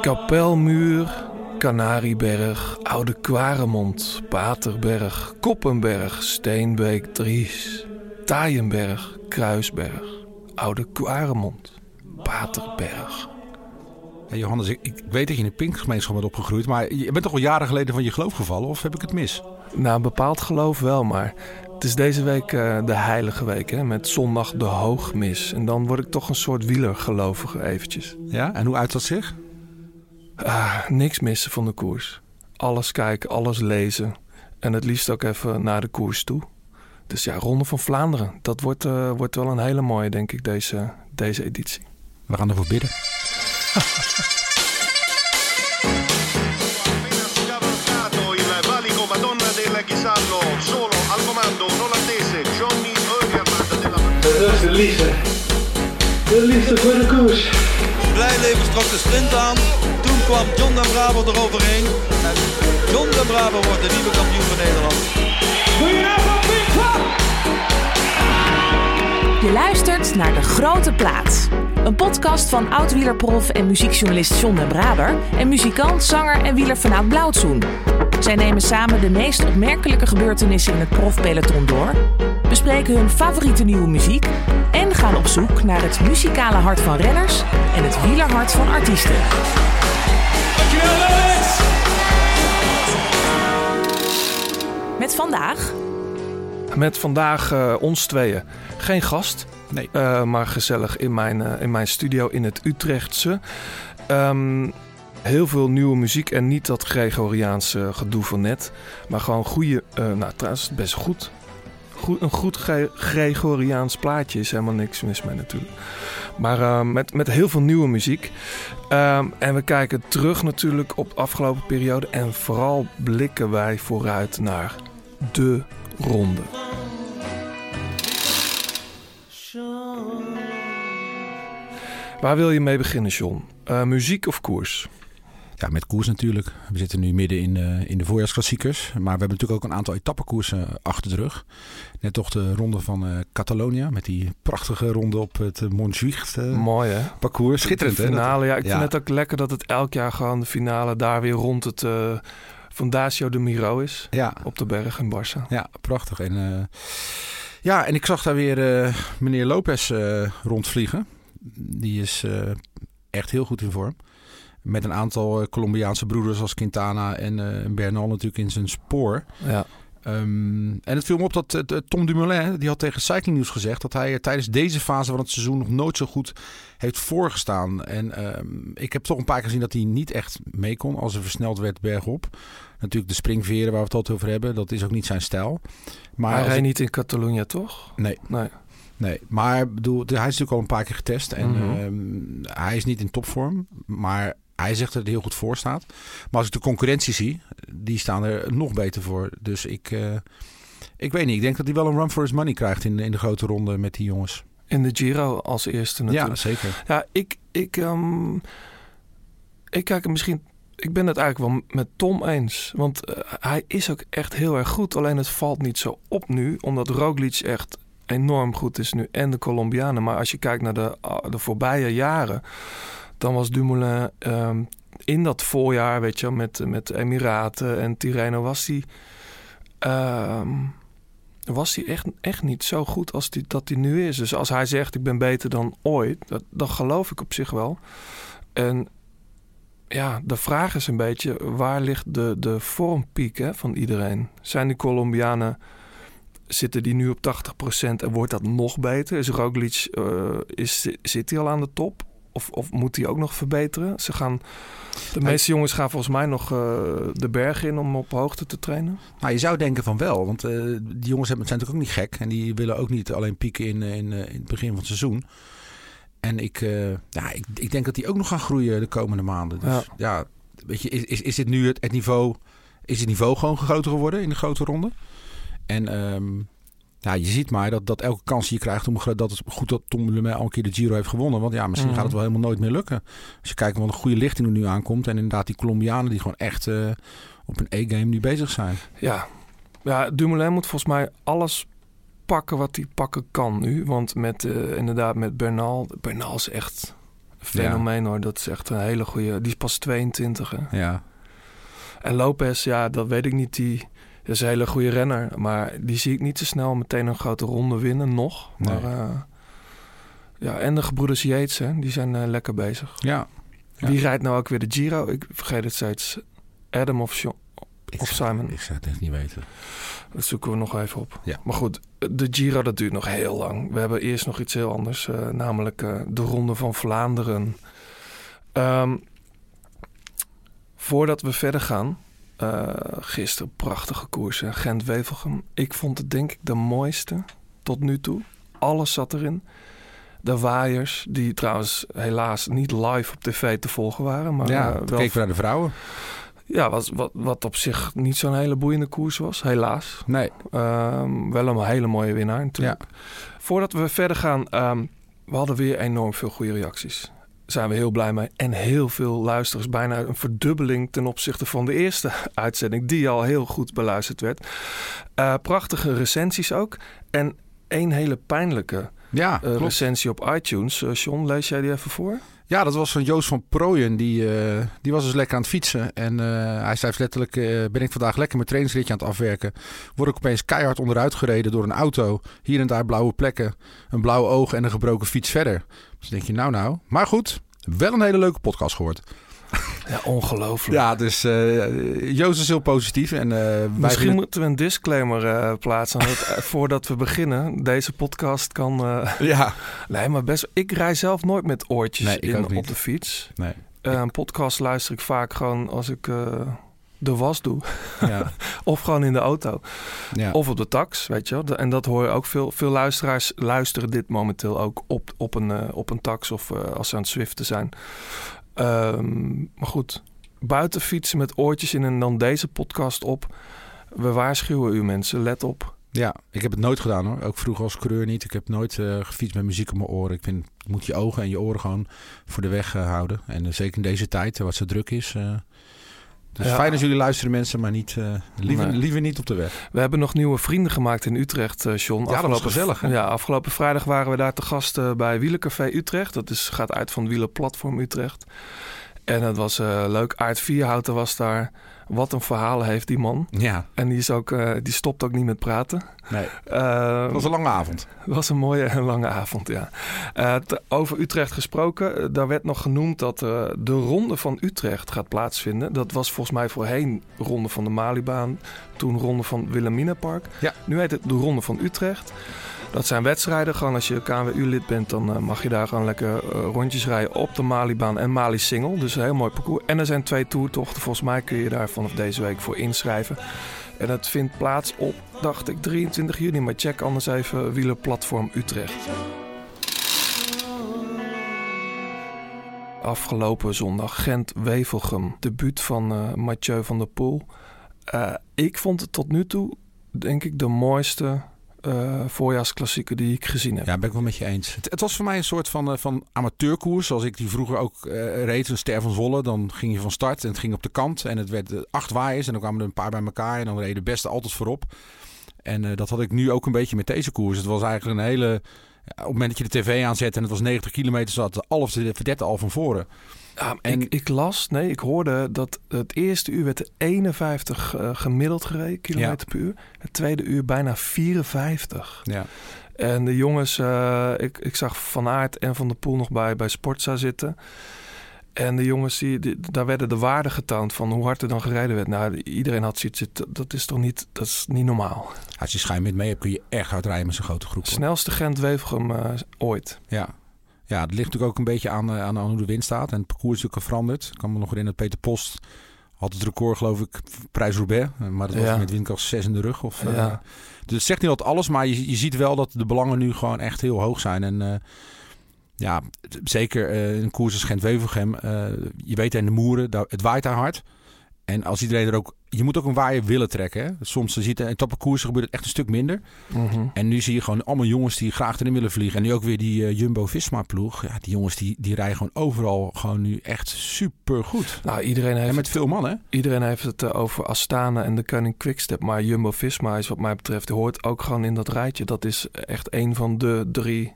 Kapelmuur, Canarieberg, Oude Kwaremond, Paterberg, Koppenberg, Steenbeek, Dries, Taaienberg, Kruisberg, Oude Kwaremond, Paterberg. Johannes, ik, ik weet dat je in de Pinkgemeenschap bent opgegroeid, maar je bent toch al jaren geleden van je geloof gevallen, of heb ik het mis? Nou, een bepaald geloof wel, maar het is deze week eh, de heilige week, hè, met zondag de hoogmis. En dan word ik toch een soort wielergelovige eventjes. Ja, en hoe uit dat zich? Ah, niks missen van de koers. Alles kijken, alles lezen. En het liefst ook even naar de koers toe. Dus ja, Ronde van Vlaanderen. Dat wordt, eh, wordt wel een hele mooie, denk ik, deze, deze editie. We gaan ervoor bidden. de liefde. De liefde voor de koers. Blijlevens trok de sprint aan. Toen kwam John den Braber eroverheen. En John den Braber wordt de nieuwe kampioen van Nederland. Je luistert naar De Grote Plaats. Een podcast van oud-wielerprof en muziekjournalist John den Braber... en muzikant, zanger en wieler vanuit Blauwtsoen. Zij nemen samen de meest opmerkelijke gebeurtenissen in het profpeloton door... bespreken hun favoriete nieuwe muziek... en gaan op zoek naar het muzikale hart van renners... en het wielerhart van artiesten. Met vandaag Met vandaag eh, ons tweeën. Geen gast, Nee. eh, maar gezellig in mijn, eh, in mijn studio in het Utrechtse. Ehm, heel veel nieuwe muziek en niet dat Gregoriaanse gedoe van net. Maar gewoon goede, nou trouwens best goed. goed een goed Gre- Gregoriaans plaatje is helemaal niks mis mee natuurlijk. Maar met, met heel veel nieuwe muziek. Ehm, en we kijken terug natuurlijk op de afgelopen periode. En vooral blikken wij vooruit naar de ronde. Waar wil je mee beginnen, John? Eh, muziek of koers? Ja, met koers natuurlijk. We zitten nu midden in, eh, in de voorjaarsklassiekers. Maar we hebben natuurlijk ook een aantal etappekoersen achter de rug. Net toch de ronde van eh Catalonia. Met die prachtige ronde op het uh, Montjuïc eh, Mooi hè? parcours. Schitterend de hè? finale, ja. Ik ja. vind het ook lekker dat het elk jaar gewoon de finale daar weer rond het Fundacio de Miro is. Ja, Op de berg in Barça. ja, prachtig. En, eh, ja, en ik zag daar weer eh, meneer Lopez eh, rondvliegen. Die is echt heel goed in vorm. Met een aantal Colombiaanse broeders als Quintana en Bernal natuurlijk in zijn spoor. Ja. Ehm, en het viel me op dat eh, Tom Dumoulin, die had tegen Cycling News gezegd... dat hij er tijdens deze fase van het seizoen nog nooit zo goed heeft voorgestaan. En ehm, ik heb toch een paar keer gezien dat hij niet echt mee kon als er versneld werd bergop. Natuurlijk de springveren waar we het altijd over hebben, dat is ook niet zijn stijl. Maar hij ik- niet in Catalonië, toch? Nee. Nee. Nee, maar bedoel, hij is natuurlijk al een paar keer getest. En Mhm. ehm, hij is niet in topvorm. Maar hij zegt dat hij heel goed voor staat. Maar als ik de concurrentie zie, die staan er nog beter voor. Dus ik, eh, ik weet niet. Ik denk dat hij wel een run for his money krijgt in, in de grote ronde met die jongens. In de Giro als eerste Ja, natuurlijk. zeker. Ja, ik, ik, ehm, ik kijk er misschien. Ik ben het eigenlijk wel met Tom eens. Want eh, hij is ook echt heel erg goed. Alleen het valt niet zo op nu. Omdat Roglic echt enorm goed is nu. En de Colombianen. Maar als je kijkt naar de, ah, de voorbije jaren. Dan was Dumoulin ehm, in dat voorjaar, weet je met, met Emiraten en Tirreno was hij... ehm, was hij echt, echt niet zo goed als dat hij nu is. Dus als hij zegt, ik ben beter dan ooit, dat, dat geloof ik op zich wel. En ja, de vraag is een beetje, waar ligt de, de vormpiek hè, van iedereen? Zijn die Colombianen, zitten die nu op 80% en wordt dat nog beter? Is Roglic, eh, is, zit hij al aan de top? Of, of moet hij ook nog verbeteren? Ze gaan, de meeste jongens gaan volgens mij nog eh, de berg in om op hoogte te trainen. Nou, je zou denken van wel. Want eh, die jongens zijn natuurlijk ook niet gek. En die willen ook niet alleen pieken in, eh, in, in het begin van het seizoen. En ik, ja, ik, ik denk dat die ook nog gaan groeien de komende maanden. Dus Ja. ja, weet je, is, is, is dit nu het, het niveau... Is het niveau gewoon groter geworden in de grote ronde? En ehm, ja, je ziet maar dat, dat elke kans die je krijgt... Om, dat het goed dat Tom Dumoulin al een keer de Giro heeft gewonnen. Want ja, misschien Mhm. gaat het wel helemaal nooit meer lukken. Als je kijkt wat een goede lichting er nu aankomt. En inderdaad die Colombianen die gewoon echt eh, op een E-game nu bezig zijn. Ja. ja, Dumoulin moet volgens mij alles pakken wat hij pakken kan nu. Want met, eh, inderdaad met Bernal, Bernal is echt fenomeen hoor. Dat is echt een hele goede. Die is pas 22. Hè? Ja. En Lopez, ja, dat weet ik niet. Die is een hele goede renner. Maar die zie ik niet zo snel meteen een grote ronde winnen nog. Maar Nee. eh, ja, en de gebroeders Yates, hè, die zijn eh, lekker bezig. Ja. Ja. Wie rijdt nou ook weer de Giro? Ik vergeet het steeds. Adam of, Ik of zou- Simon. Ik zou het echt niet weten. Dat zoeken we nog even op. Ja. Maar goed, de Giro dat duurt nog heel lang. We hebben eerst nog iets heel anders. eh, namelijk de Ronde van Vlaanderen. Ehm, voordat we verder gaan. Eh, gisteren prachtige koersen. Gent-Wevelgem. Ik vond het denk ik de mooiste tot nu toe. Alles zat erin. De waaiers, die trouwens helaas niet live op tv te volgen waren. Maar ja, toen wel keken we naar de vrouwen. ja, wat, wat, wat op zich niet zo'n hele boeiende koers was, helaas. Nee. Ehm, wel een hele mooie winnaar natuurlijk. Voordat we verder gaan, ehm, we hadden weer enorm veel goede reacties. Daar zijn we heel blij mee. En heel veel luisteraars, bijna een verdubbeling ten opzichte van de eerste uitzending, die al heel goed beluisterd werd. Eh, prachtige recensies ook. En één hele pijnlijke Ja, eh, recensie op iTunes. Eh, John, lees jij die even voor? Ja, dat was van Joost van Prooien. Die, eh, die was dus lekker aan het fietsen. En eh, hij schrijft letterlijk... eh, ben ik vandaag lekker mijn trainingsritje aan het afwerken. Word ik opeens keihard onderuit gereden door een auto. Hier en daar blauwe plekken. Een blauw oog en een gebroken fiets verder. Dus denk je, nou nou. Maar goed, wel een hele leuke podcast gehoord. Ja, ongelooflijk. Ja, dus eh, Joost is heel positief. En, eh, Misschien moeten we een disclaimer eh, plaatsen. Dat, voordat we beginnen. Deze podcast kan. Ja, nee, maar best. Ik rij zelf nooit met oortjes Nee, in op de fiets. nee. Een podcast luister ik vaak gewoon als ik de was doe. Ja, Of gewoon in de auto. ja. Of op de tax, weet je wel. En dat hoor je ook veel. Veel luisteraars luisteren dit momenteel ook op, op, een, op een tax of als ze aan het zwiften zijn. Ehm, maar goed, buiten fietsen met oortjes in en dan deze podcast op. We waarschuwen u mensen, let op. Ja, ik heb het nooit gedaan hoor. Ook vroeger als coureur niet. Ik heb nooit eh, gefietst met muziek op mijn oren. Ik vind, je moet je ogen en je oren gewoon voor de weg eh, houden. En eh, zeker in deze tijd, wat zo druk is. Dus Ja. fijn als jullie luisteren mensen, maar niet, eh, liever, Nee. liever niet op de weg. We hebben nog nieuwe vrienden gemaakt in Utrecht, eh John. dat was gezellig, hè? Ja, afgelopen vrijdag waren we daar te gast eh, bij Wielercafé Utrecht. Dat is, gaat uit van Wielerplatform Utrecht. En het was eh, leuk. Aard Vierhouten was daar. Wat een verhaal heeft die man. Ja, En die, is ook, eh, die stopt ook niet met praten. nee. Het was een lange avond. Het was een mooie en lange avond, ja. Eh, te- over Utrecht gesproken, eh, daar werd nog genoemd dat de Ronde van Utrecht gaat plaatsvinden. Dat was volgens mij voorheen Ronde van de Malibaan, toen Ronde van Wilhelminapark. Ja. Nu heet het de Ronde van Utrecht. Dat zijn wedstrijden. Gewoon als je KNWU-lid bent, dan eh, mag je daar gewoon lekker eh, rondjes rijden op de Malibaan en Mali Single. Dus een heel mooi parcours. En er zijn twee toertochten. Volgens mij kun je daar vanaf deze week voor inschrijven. En het vindt plaats op, dacht ik, 23 juni. Maar check anders even Wielerplatform Utrecht. Afgelopen zondag Gent-Wevelgem. Debuut van eh, Mathieu van der Poel. Ik vond het tot nu toe, denk ik, de mooiste eh voorjaarsklassieker die ik gezien heb. Ja, ben ik wel met je eens. Het, het was voor mij een soort van, eh, van amateurkoers. Zoals ik die vroeger ook eh, reed, een ster van Zwolle. Dan ging je van start en het ging op de kant. En het werd acht waaiers en dan kwamen er een paar bij elkaar. En dan reden de beste altijd voorop. En eh, dat had ik nu ook een beetje met deze koers. Het was eigenlijk een hele... op het moment dat je de tv aanzet en het was 90 kilometer, zat de half de verdette al van voren. Ja, En- ik, ik las, nee, ik hoorde dat het eerste uur werd er 51 eh, gemiddeld gereden, kilometer per uur. Het tweede uur bijna 54. Ja. En de jongens, eh, ik, ik zag Van Aert en Van der Poel nog bij, bij Sportza zitten. En de jongens, die, die- daar werden de waarden getoond van hoe hard er dan gereden werd. Nou, iedereen had zoiets, dat- is toch niet, dat is niet normaal. Als je schijnmiddel mee hebt, kun je echt hard rijden met zo'n grote groep. hoor. Snelste Gent-Wevelgem eh, ooit. Ja. Ja, het ligt natuurlijk ook een beetje aan, eh, aan, aan hoe de wind staat. En het parcours is natuurlijk veranderd. Ik kan me nog herinneren dat Peter Post had het record, geloof ik, Prijs-Roubaix. Eh, Maar dat was Ja. met windkracht 6 in de rug. Of, eh, Ja. Dus het zegt niet altijd alles, maar je, je ziet wel dat de belangen nu gewoon echt heel hoog zijn. En ja, zeker in een koers als Gent-Wevelgem. je weet in de moeren, daar, het waait daar hard. En als iedereen er ook... Je moet ook een waaier willen trekken. Hè? Soms zie je in etappekoersen gebeurt het echt een stuk minder. Mhm. En nu zie je gewoon allemaal jongens die graag erin willen vliegen. En nu ook weer die eh, Jumbo-Visma-ploeg. Ja, die jongens die, die rijden gewoon overal gewoon nu echt super goed. Nou, iedereen heeft En met veel mannen. Iedereen heeft het eh, over Astana en de Koning Quickstep. Maar Jumbo-Visma is wat mij betreft, hoort ook gewoon in dat rijtje. Dat is echt een van de drie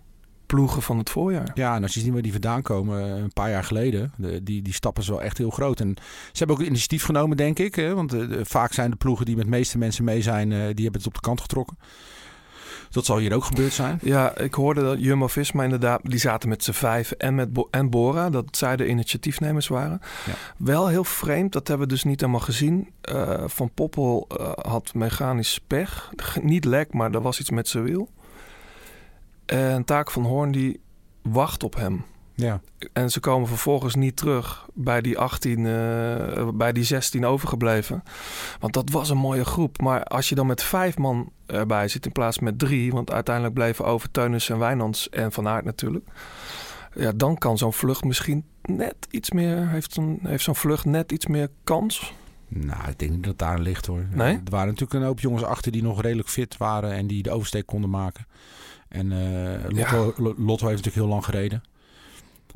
ploegen van het voorjaar. Ja, en als je ziet waar die vandaan komen, eh, een paar jaar geleden, de, die, die stappen is wel echt heel groot. En ze hebben ook initiatief genomen, denk ik. Hè, want eh, de- vaak zijn de ploegen die met de meeste mensen mee zijn, eh, die hebben het op de kant getrokken. Dat zal hier ook gebeurd zijn. Ja, ik hoorde dat Jumbo-Visma inderdaad, die zaten met z'n vijf en met Bo- en Bora, dat zij de initiatiefnemers waren. Ja. Wel heel vreemd, dat hebben we dus niet helemaal gezien. Eh, Van Poppel eh, had mechanisch pech. G- Niet lek, maar er was iets met zijn wiel. En Taak van Hoorn die wacht op hem. Ja. En ze komen vervolgens niet terug bij die 18, eh, bij die 16 overgebleven. Want dat was een mooie groep. Maar als je dan met vijf man erbij zit in plaats met drie... want uiteindelijk bleven over Teunis en Wijnands en Van Aert natuurlijk... Ja, dan kan zo'n vlucht misschien net iets meer... heeft zo'n heeft zo'n vlucht net iets meer kans. Nou, ik denk niet dat het daar ligt hoor. Nee? Er waren natuurlijk een hoop jongens achter die nog redelijk fit waren en die de oversteek konden maken. En eh, Lotto, Lotto heeft natuurlijk heel lang gereden.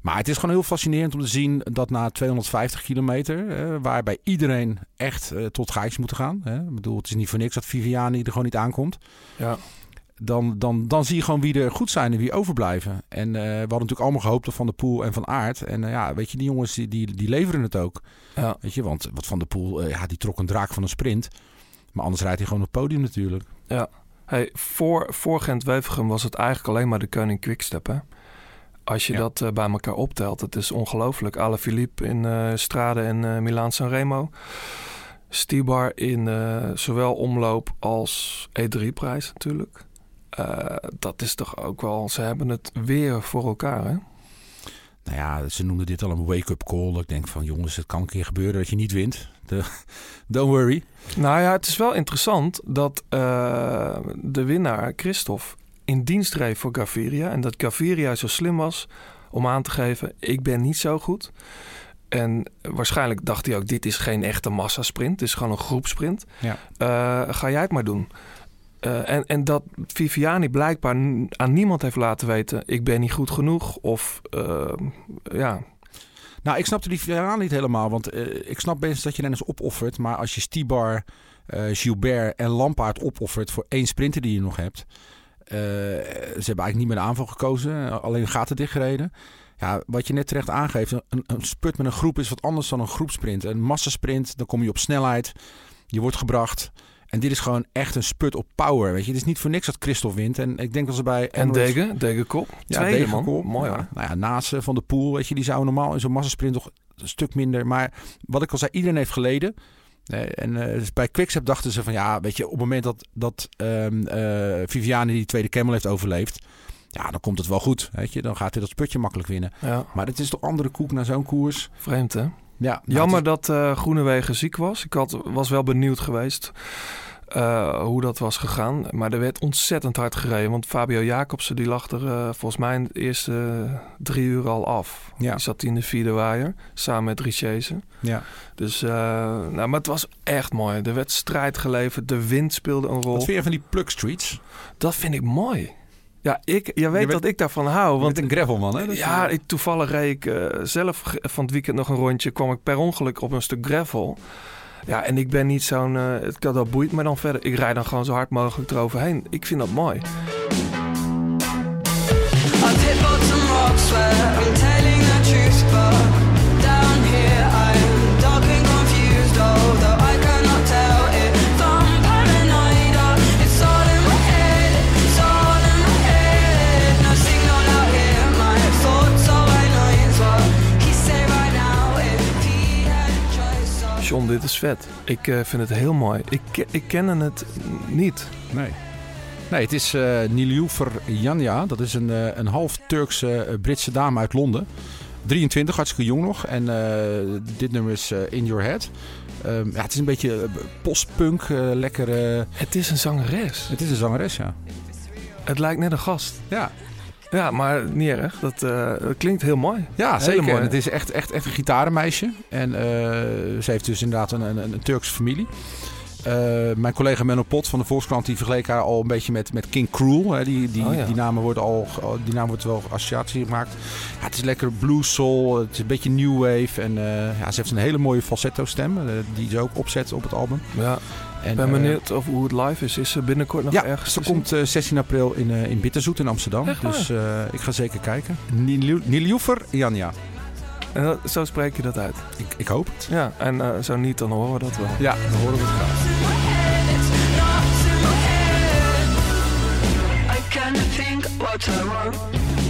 Maar het is gewoon heel fascinerend om te zien dat na 250 kilometer, eh, waarbij iedereen echt eh, tot Gijs moet gaan. Hè? Ik bedoel, het is niet voor niks dat Viviani er gewoon niet aankomt. Ja, Dan, dan, dan zie je gewoon wie er goed zijn en wie overblijven. En eh, we hadden natuurlijk allemaal gehoopt op Van der Poel en Van Aert. En eh, ja, weet je, die jongens die, die, die leveren het ook. ja. Weet je, want wat Van der Poel, eh, ja, die trok een draak van een sprint. Maar anders rijdt hij gewoon op het podium natuurlijk. Ja. Hey, voor, voor Gent-Wevelgem was het eigenlijk alleen maar de Koning Quickstep, hè? Als je Ja. dat eh, bij elkaar optelt, het is ongelooflijk. Alaphilippe in eh Strade en eh Milaan Sanremo. Stibar in zowel omloop als E3-prijs natuurlijk. Dat is toch ook wel... Ze hebben het weer voor elkaar, hè? Nou ja, ze noemden dit al een wake-up call. Ik denk van jongens, het kan een keer gebeuren dat je niet wint. De, don't worry. Nou ja, het is wel interessant dat eh, de winnaar, Christophe, in dienst reed voor Gaviria. En dat Gaviria zo slim was om aan te geven, ik ben niet zo goed. En waarschijnlijk dacht hij ook, dit is geen echte massasprint. Het is gewoon een groepsprint. Ja. Eh, ga jij het maar doen. Eh, en, en dat Viviani blijkbaar aan niemand heeft laten weten... ik ben niet goed genoeg of eh, ja, Nou, ik snapte die verhaal niet helemaal. Want eh, ik snap best dat je renners opoffert. Maar als je Stibar, Gilbert en Lampaard opoffert voor één sprinter die je nog hebt. ze hebben eigenlijk niet meer de aanval gekozen. Alleen gaten dichtgereden. Ja, wat je net terecht aangeeft. Een, een spurt met een groep is wat anders dan een groepsprint. Een massasprint, dan kom je op snelheid. Je wordt gebracht. En dit is gewoon echt een spurt op power. Weet je, het is niet voor niks dat Christophe wint. En ik denk dat ze bij en Emirates- Degen, Degenkop. ja, Tweede, man. Mooi ja. hoor. Nou ja, naast Van de Poel, weet je, die zouden normaal in zo'n massasprint toch een stuk minder. Maar wat ik al zei, iedereen heeft geleden. En eh, dus bij Quickstep dachten ze van ja, weet je, op het moment dat, dat ehm, eh, Viviani die tweede Camel heeft overleefd, ja, dan komt het wel goed. Weet je, dan gaat hij dat sputje makkelijk winnen. Ja, Maar het is toch andere koek naar zo'n koers. vreemd hè? Ja, nou, Jammer dat eh Groenewegen ziek was. Ik had, was wel benieuwd geweest eh, hoe dat was gegaan. Maar er werd ontzettend hard gereden. Want Fabio Jacobsen die lag er eh, volgens mij in de eerste drie uur al af. Ja. Die zat in de vierde waaier samen met Richese. ja. Dus, nou, maar het was echt mooi. Er werd strijd geleverd. De wind speelde een rol. Wat vind je van die plug streets? Dat vind ik mooi. Ja, ik, jij weet bent- dat ik daarvan hou. Want een gravelman, hè? Ja, ik, toevallig reed ik eh, zelf van het weekend nog een rondje. kwam ik per ongeluk op een stuk gravel. Ja, en ik ben niet zo'n... het kan dat boeit me dan verder. Ik rijd dan gewoon zo hard mogelijk eroverheen. Ik vind dat mooi. John, dit is vet. Ik eh, vind het heel mooi. Ik, ik ken het niet. Nee. Nee, het is eh Nilüfer Janja. Dat is een, eh, een half Turkse Britse dame uit Londen. 23, hartstikke jong nog. En dit nummer is In Your Head. Ehm, ja, het is een beetje postpunk, lekker... Het is een zangeres. het is een zangeres, ja. Het lijkt net een gast. Ja, Ja, maar niet erg. Dat, eh, dat klinkt heel mooi. ja Hele zeker. mooie. En het is echt, echt, echt een gitarenmeisje. En eh, ze heeft dus inderdaad een, een, een Turkse familie. Eh, mijn collega Menno Pot van de Volkskrant die vergeleek haar al een beetje met, met King Cruel. Hè. Die, die, Oh ja. die, namen worden al, die naam wordt wel associatie gemaakt. Ja, het is lekker blues soul, het is een beetje new wave. En ja, ze heeft een hele mooie falsetto stem, die ze ook opzet op het album. Ja, En, ik ben eh, benieuwd of hoe het live is. Is ze binnenkort nog ja, ergens ze komt eh, 16 april in, eh, in Bitterzoet in Amsterdam. Echt dus eh, ik ga zeker kijken. Niljoefer, Janja. En dat- zo spreek je dat uit. Ik, ik hoop het. Ja, en eh, zo niet, dan horen we dat wel. Ja, dan horen we het graag.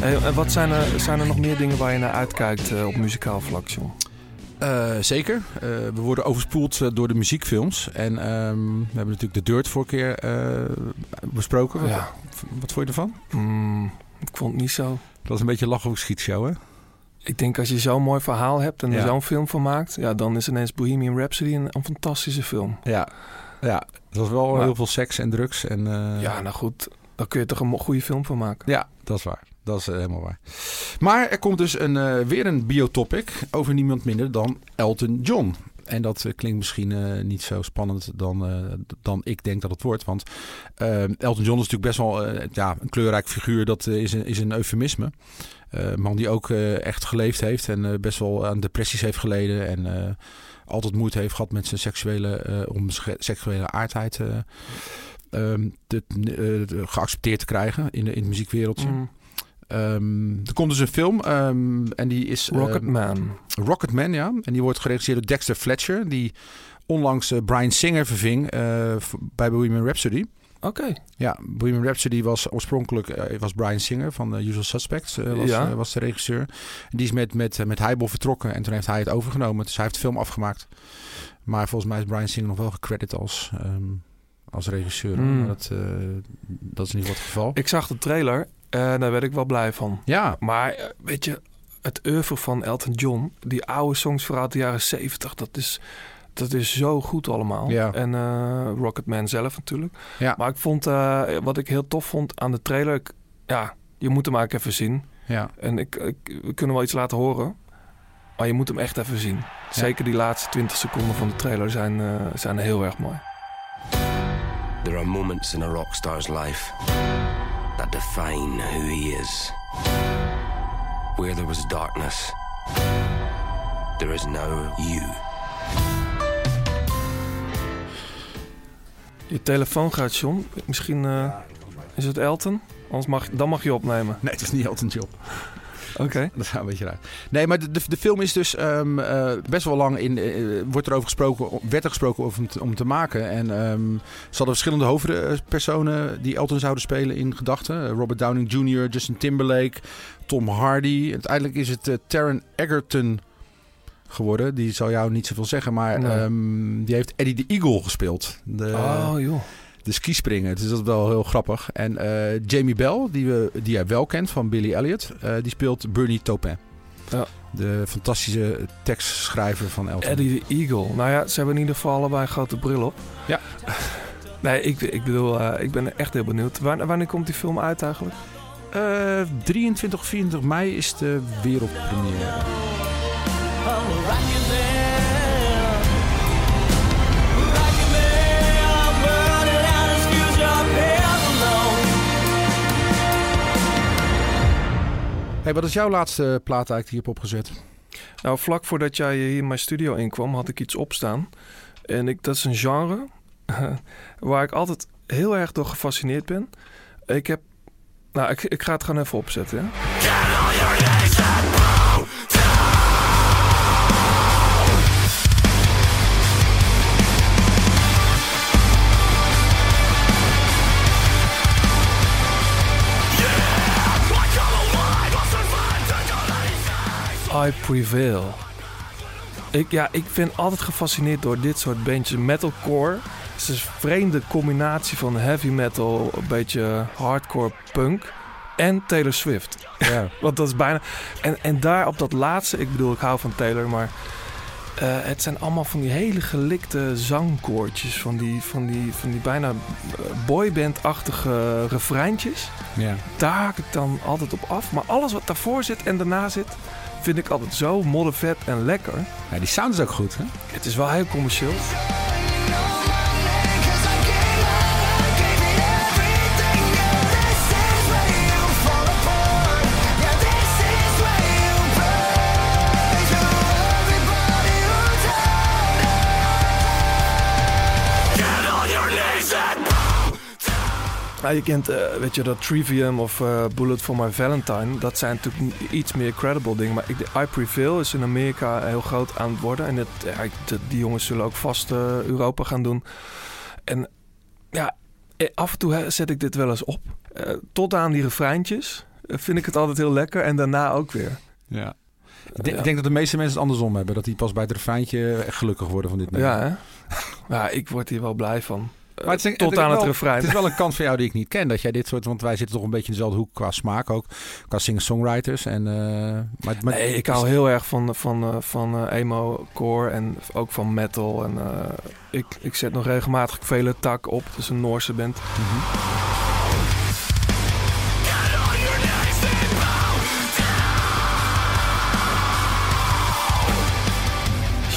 Hey, en wat zijn er, zijn er nog meer dingen waar je naar uitkijkt eh, op muzikaal vlak, John? Eh, zeker. Eh, we worden overspoeld eh, door de muziekfilms. En ehm, we hebben natuurlijk de Dirt vorige keer besproken. Wat, Ja. wat vond je ervan? Mm, ik vond het niet zo. Dat was een beetje een lach of schietshow, hè? Ik denk als je zo'n mooi verhaal hebt en er Ja. zo'n film van maakt, ja, dan is ineens Bohemian Rhapsody een, een fantastische film. Ja. Ja, dat was wel Maar- heel veel seks en drugs. En, Ja, nou goed, daar kun je toch een goede film van maken. ja, dat is waar. Dat is eh, helemaal waar. Maar er komt dus een, eh, weer een biotopic over niemand minder dan Elton John. En dat eh, klinkt misschien niet zo spannend dan, dan ik denk dat het wordt. Want Elton John is natuurlijk best wel ja, een kleurrijk figuur. Dat is, een, is een eufemisme. Man die ook echt geleefd heeft en best wel aan depressies heeft geleden. En altijd moeite heeft gehad met zijn seksuele, om seksuele aardheid eh, ehm, te, geaccepteerd te krijgen in, de, in het muziekwereldje. Mm, Ehm, er komt dus een film ehm, en die is... ehm, Rocketman. Rocketman, ja. En die wordt geregisseerd door Dexter Fletcher. Die onlangs eh, Brian Singer verving eh, bij Bohemian Rhapsody. Oké. Ja, Bohemian Rhapsody was oorspronkelijk eh, was Brian Singer van The Usual Suspects. was, Ja. was de regisseur. En die is met, met, met Heibel vertrokken en toen heeft hij het overgenomen. Dus hij heeft de film afgemaakt. Maar volgens mij is Brian Singer nog wel gecredit als, als regisseur. Mm. Maar dat, eh, dat is niet wat het geval. Ik zag de trailer en daar werd ik wel blij van. Ja, Maar eh, weet je, het oeuvre van Elton John, die oude songs vooruit de jaren 70, dat is, dat is zo goed allemaal. Ja. En eh, Rocketman zelf natuurlijk. Ja. Maar ik vond, eh, wat ik heel tof vond aan de trailer, ik- ja, je moet hem eigenlijk even zien. ja. En ik, ik, we kunnen wel iets laten horen, maar je moet hem echt even zien. Zeker die laatste 20 seconden van de trailer zijn, eh, zijn heel erg mooi. There are moments in a rock star's life that define who he is. Where there was darkness, there is now you. Je telefoon gaat, John. Misschien eh, is het Elton. Anders mag, dan mag je opnemen. Nee, het is niet Elton John. Oké. Dat gaat een beetje raar. Nee, maar de, de, de film is dus ehm, eh, best wel lang in. eh, wordt er over gesproken, werd er gesproken over om te, om te maken. En ehm, ze hadden verschillende hoofdpersonen die Elton zouden spelen in gedachten. Robert Downing Jr., Justin Timberlake, Tom Hardy. Uiteindelijk is het eh, Taron Egerton geworden. Die zal jou niet zoveel zeggen, maar Nee. ehm, die heeft Eddie the Eagle gespeeld. De, oh joh. De skispringen. Dus dat is wel heel grappig. En eh, Jamie Bell, die, we, die jij wel kent van Billy Elliot, eh, die speelt Bernie Taupin. Ja. De fantastische tekstschrijver van Elton. Eddie the Eagle. Nou ja, ze hebben in ieder geval allebei een grote bril op. Ja. Nee, ik, ik bedoel, eh, ik ben echt heel benieuwd. Wanneer, wanneer komt die film uit eigenlijk? Eh, 23, 24 mei is de wereldpremière. Wat is jouw laatste plaat eigenlijk je hebt opgezet? Nou, vlak voordat jij hier in mijn studio inkwam, had ik iets opstaan. En ik, dat is een genre waar ik altijd heel erg door gefascineerd ben. Ik heb... Nou, ik, ik ga het gewoon even opzetten, ja? I Prevail. Ik, ja, ik ben altijd gefascineerd door dit soort bandjes. Metalcore. Het is een vreemde combinatie van heavy metal, een beetje hardcore punk en Taylor Swift. Ja. Want dat is bijna... En, en daar op dat laatste, ik bedoel, ik hou van Taylor, maar... eh, het zijn allemaal van die hele gelikte zangkoortjes. Van die, van die, van die bijna eh, boyband-achtige refreintjes. ja. Daar haak ik dan altijd op af. Maar alles wat daarvoor zit en daarna zit, vind ik altijd zo moddervet en lekker. ja, die sound is ook goed, hè? Het is wel heel commercieel. Nou, je kent, eh, weet je, dat Trivium of eh, Bullet for My Valentine. Dat zijn natuurlijk iets meer credible dingen. Maar ik, I Prevail is in Amerika heel groot aan het worden. En het, ja, ik- de- die jongens zullen ook vast eh, Europa gaan doen. En ja, eh, af en toe hè, zet ik dit wel eens op. Tot aan die refreintjes vind ik het altijd heel lekker. En daarna ook weer. Ja. Ik denk, Ja. ik denk dat de meeste mensen het andersom hebben. Dat die pas bij het refreintje gelukkig worden van dit nummer. Ja, hè? Ja, ik word hier wel blij van. Eh, Maar het is, tot aan het wel- refrein. Het is wel een kant van jou die ik niet ken. Dat jij dit soort... Want wij zitten toch een beetje in dezelfde hoek qua smaak ook. Qua singer-songwriters. En, eh, maar, maar, Nee, ik hou heel erg van, van, eh, van eh, emo core en ook van metal. En ik, ik zet nog regelmatig vele tak op. Is een Noorse band.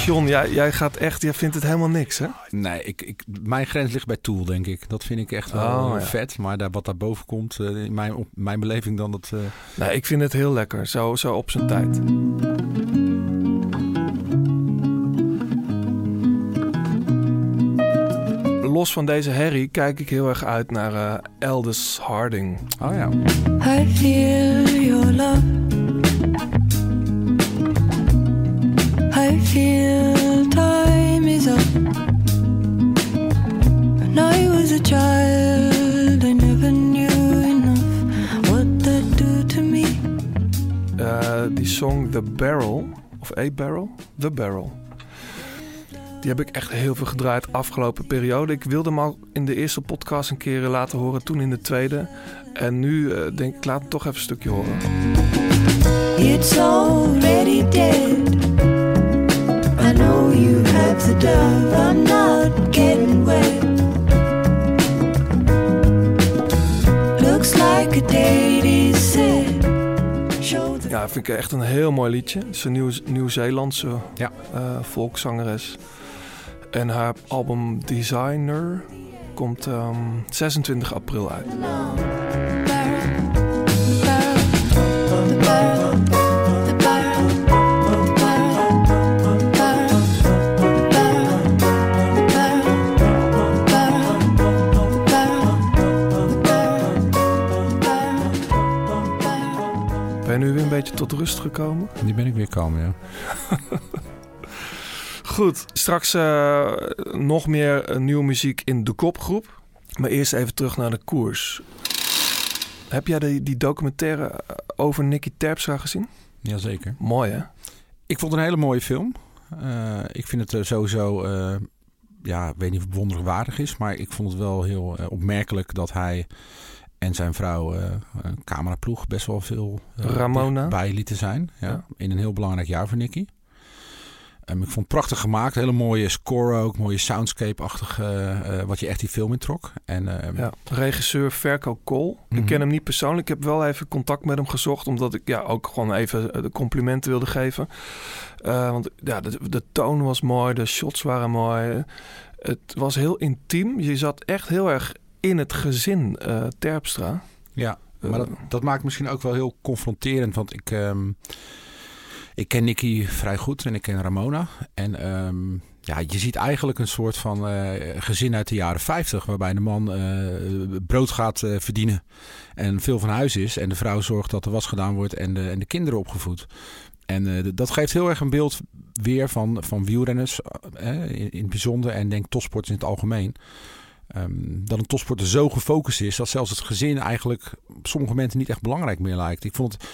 John, jij, jij gaat echt, jij vindt het helemaal niks, hè? Nee, ik, ik, mijn grens ligt bij Tool, denk ik. Dat vind ik echt wel Oh, ja. vet. Maar daar, wat daarboven komt, eh, in mijn, op mijn beleving dan dat... eh, Nee, ik vind het heel lekker. Zo, zo op zijn tijd. Los van deze herrie kijk ik heel erg uit naar eh Aldous Harding. Oh ja. I feel your love. Die song The Barrel, of A Barrel? The Barrel. Die heb ik echt heel veel gedraaid afgelopen periode. Ik wilde hem al in de eerste podcast een keer laten horen, toen in de tweede. En nu eh, denk ik, laat hem toch even een stukje horen. It's already dead. The dove. I'm not getting wet. Looks like a date is set. Ja, vind ik echt een heel mooi liedje. Het is een Nieuw- Nieuw-Zeelandse Ja. eh, volkszangeres. En haar album Designer komt ehm, 26 april uit. Nu weer een beetje tot rust gekomen? Die ben ik weer komen, ja. Goed, straks eh, nog meer eh, nieuwe muziek in de kopgroep. Maar eerst even terug naar de koers. Heb jij die, die documentaire eh, over Nicky Terpstra gezien? Jazeker. Mooi hè? Ik vond het een hele mooie film. Ik vind het sowieso, ja, ik weet niet of het is, maar ik vond het wel heel opmerkelijk dat hij en zijn vrouw eh cameraploeg best wel veel eh, Ramona. bij lieten zijn. Ja, Ja. In een heel belangrijk jaar voor Nicky. Ehm, ik vond het prachtig gemaakt. Hele mooie score ook. Mooie soundscape-achtig. eh, wat je echt die film introk. En ehm, Ja, regisseur Verko Kool. Mhm. Ik ken hem niet persoonlijk. Ik heb wel even contact met hem gezocht. Omdat ik ja, ook gewoon even de complimenten wilde geven. Want ja, de, de toon was mooi. De shots waren mooi. Het was heel intiem. Je zat echt heel erg in het gezin eh, Terpstra. Ja, Eh, maar dat, dat maakt misschien ook wel heel confronterend. Want ik, ehm, ik ken Nicky vrij goed en ik ken Ramona. En ehm, ja, je ziet eigenlijk een soort van eh, gezin uit de jaren 50. Waarbij de man brood gaat verdienen en veel van huis is. En de vrouw zorgt dat de was gedaan wordt en de, en de kinderen opgevoed. En dat geeft heel erg een beeld weer van, van wielrenners in, in het bijzonder. En denk topsporters in het algemeen. Ehm, dat een topsporter zo gefocust is dat zelfs het gezin eigenlijk op sommige momenten niet echt belangrijk meer lijkt. Ik vond het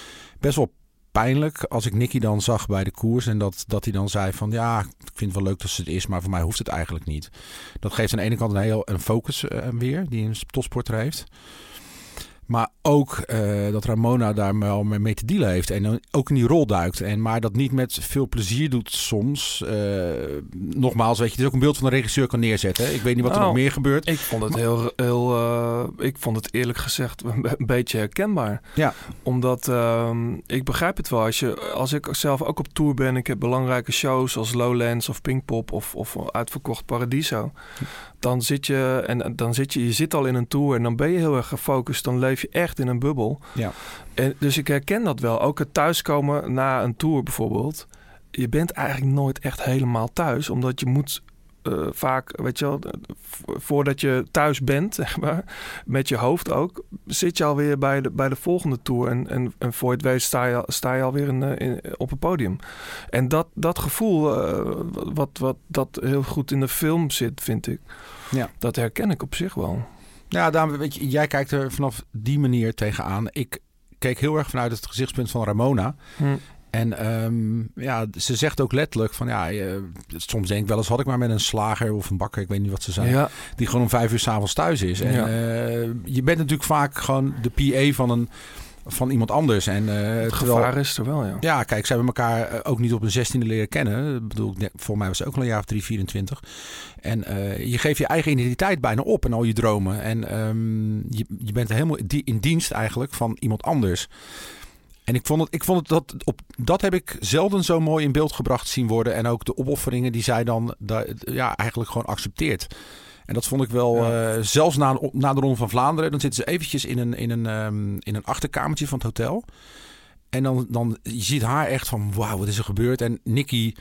best wel pijnlijk als ik Nicky dan zag bij de koers en dat, dat hij dan zei van ja, ik vind het wel leuk dat ze het is, maar voor mij hoeft het eigenlijk niet. Dat geeft aan de ene kant een heel een focus eh, weer die een topsporter heeft. Maar ook eh, dat Ramona daar wel mee te dealen heeft. En dan ook in die rol duikt. En maar dat niet met veel plezier doet soms. Eh, nogmaals, weet je, het is ook een beeld van een regisseur kan neerzetten. Ik weet niet wat er Nou, nog meer gebeurt. Ik vond het heel, heel eh, ik vond het eerlijk gezegd een beetje herkenbaar. Ja. Omdat ehm, ik begrijp het wel. Als, je, als ik zelf ook op tour ben, ik heb belangrijke shows als Lowlands of Pinkpop of, of uitverkocht Paradiso. Dan zit je en dan zit je, je zit al in een tour en dan ben je heel erg gefocust. Dan leef je echt in een bubbel. Ja. En, dus ik herken dat wel. Ook het thuiskomen na een tour bijvoorbeeld. Je bent eigenlijk nooit echt helemaal thuis, omdat je moet eh, vaak, weet je wel, vo- voordat je thuis bent, zeg maar, met je hoofd ook, zit je alweer bij de, bij de volgende tour. En, en, en voor je het weet sta je, sta je alweer in, eh, in, op een podium. En dat, dat gevoel, eh, wat, wat dat heel goed in de film zit, vind ik, Ja. dat herken ik op zich wel. Ja, daarom, weet je, jij kijkt er vanaf die manier tegenaan. Ik keek heel erg vanuit het gezichtspunt van Ramona. Hm. En ehm, ja, ze zegt ook letterlijk van ja, eh, soms denk ik wel eens had ik maar met een slager of een bakker, ik weet niet wat ze zijn, Ja, die gewoon om vijf uur s'avonds thuis is. En Ja. eh, je bent natuurlijk vaak gewoon de PA van, een, van iemand anders. En, eh, het terwijl- gevaar is er wel, ja. Ja, kijk, ze hebben elkaar eh, ook niet op een 16e leren kennen. Ik bedoel, voor mij was ze ook al een jaar of 3, 24. En eh, je geeft je eigen identiteit bijna op en al je dromen. En ehm, je, je bent helemaal die- in dienst eigenlijk van iemand anders. En ik vond het, ik vond het dat, op, dat heb ik zelden zo mooi in beeld gebracht zien worden. En ook de opofferingen die zij dan da- ja, eigenlijk gewoon accepteert. En dat vond ik wel, Ja. eh, zelfs na, een- na de Ronde van Vlaanderen, dan zitten ze eventjes in een, in een, ehm, in een achterkamertje van het hotel. En dan, dan je ziet haar echt van, wauw, wat is er gebeurd? En Nicky,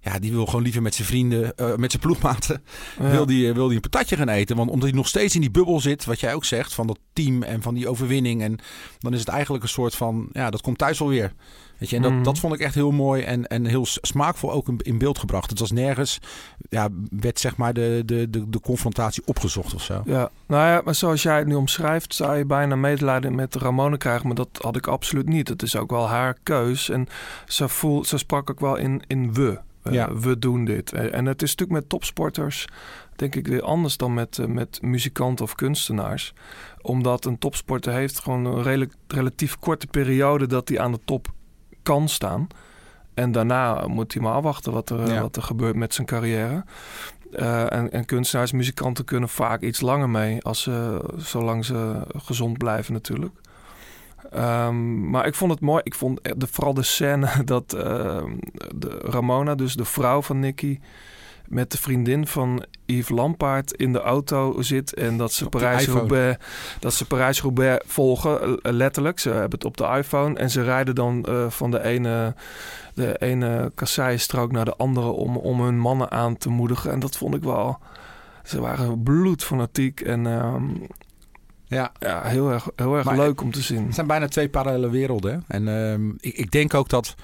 ja, die wil gewoon liever met zijn vrienden, eh, met zijn ploegmaten, Ja. wil, die, wil die een patatje gaan eten. Want omdat hij nog steeds in die bubbel zit, wat jij ook zegt, van dat team en van die overwinning. En dan is het eigenlijk een soort van, ja, dat komt thuis alweer. Weet je, en dat, Mhm. dat vond ik echt heel mooi en, en heel smaakvol ook in, in beeld gebracht. Het was nergens, ja, werd zeg maar de, de, de, de confrontatie opgezocht of zo. Ja, nou ja, maar zoals jij het nu omschrijft, zou je bijna medelijden met Ramone krijgen. Maar dat had ik absoluut niet. Het is ook wel haar keus. En ze, voel, ze sprak ook wel in, in we. Eh, Ja. We doen dit. Eh, En het is natuurlijk met topsporters, denk ik, weer anders dan met, eh, met muzikanten of kunstenaars. Omdat een topsporter heeft gewoon een redelijk, relatief korte periode dat hij aan de top kan staan. En daarna moet hij maar afwachten wat er, eh, Ja. wat er gebeurt met zijn carrière. Eh, en, en kunstenaars, muzikanten kunnen vaak iets langer mee, als ze, zolang ze gezond blijven natuurlijk. Ehm, maar ik vond het mooi. Ik vond eh, de, vooral de scène dat ehm, de Ramona, dus de vrouw van Nicky, met de vriendin van Yves Lampaard in de auto zit en dat ze Parijs-Roubaix, dat ze Parijs-Roubaix volgen, eh, letterlijk. Ze hebben het op de iPhone en ze rijden dan eh, van de ene, de ene kasseienstrook naar de andere om, om hun mannen aan te moedigen. En dat vond ik wel. Ze waren bloedfanatiek en ehm, Ja, ja, heel erg, heel erg Maar- leuk om te zien. Het zijn bijna twee parallele werelden. En ehm, ik, ik denk ook dat.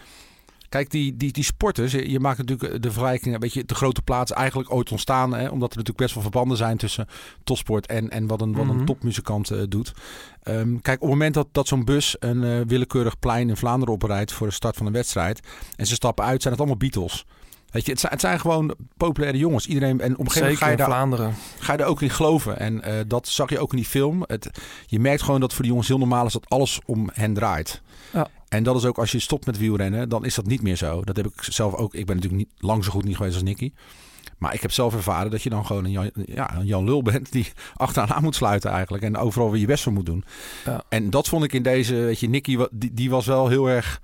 Kijk, die, die, die sporters, je maakt natuurlijk de vergelijking, weet je, de grote plaats eigenlijk ooit ontstaan, hè, omdat er natuurlijk best wel verbanden zijn tussen topsport en, en wat een, wat een Mhm. topmuzikant eh, doet. Ehm, kijk, op het moment dat, dat zo'n bus een eh, willekeurig plein in Vlaanderen oprijdt voor de start van een wedstrijd en ze stappen uit, zijn het allemaal Beatles. Weet je, het zijn, het zijn gewoon populaire jongens. Iedereen, en op een gegeven moment ga je daar Vlaanderen. ga je er ook in geloven. En eh, dat zag je ook in die film. Het, je merkt gewoon dat voor die jongens heel normaal is dat alles om hen draait. Ja. En dat is ook als je stopt met wielrennen, dan is dat niet meer zo. Dat heb ik zelf ook. Ik ben natuurlijk niet lang zo goed niet geweest als Nicky. Maar ik heb zelf ervaren dat je dan gewoon een Jan, ja, een Jan Lul bent die achteraan aan moet sluiten eigenlijk. En overal weer je best voor moet doen. Ja. En dat vond ik in deze, weet je, Nicky, die, die was wel heel erg,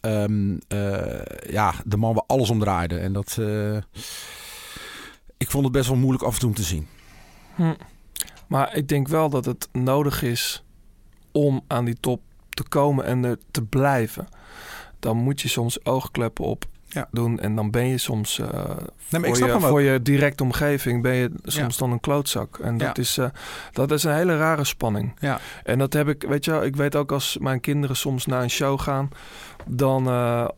ehm, eh, ja, de man waar alles om draaide. En dat, eh, ik vond het best wel moeilijk af en toe om te zien. Hm. Maar ik denk wel dat het nodig is om aan die top te komen en er te blijven. Dan moet je soms oogkleppen op Ja. doen en dan ben je soms eh, maar voor, je, voor je directe omgeving ben je soms dan een klootzak. En dat, Ja. is, eh, dat is een hele rare spanning. Ja. En dat heb ik, weet je wel, ik weet ook als mijn kinderen soms naar een show gaan, dan eh,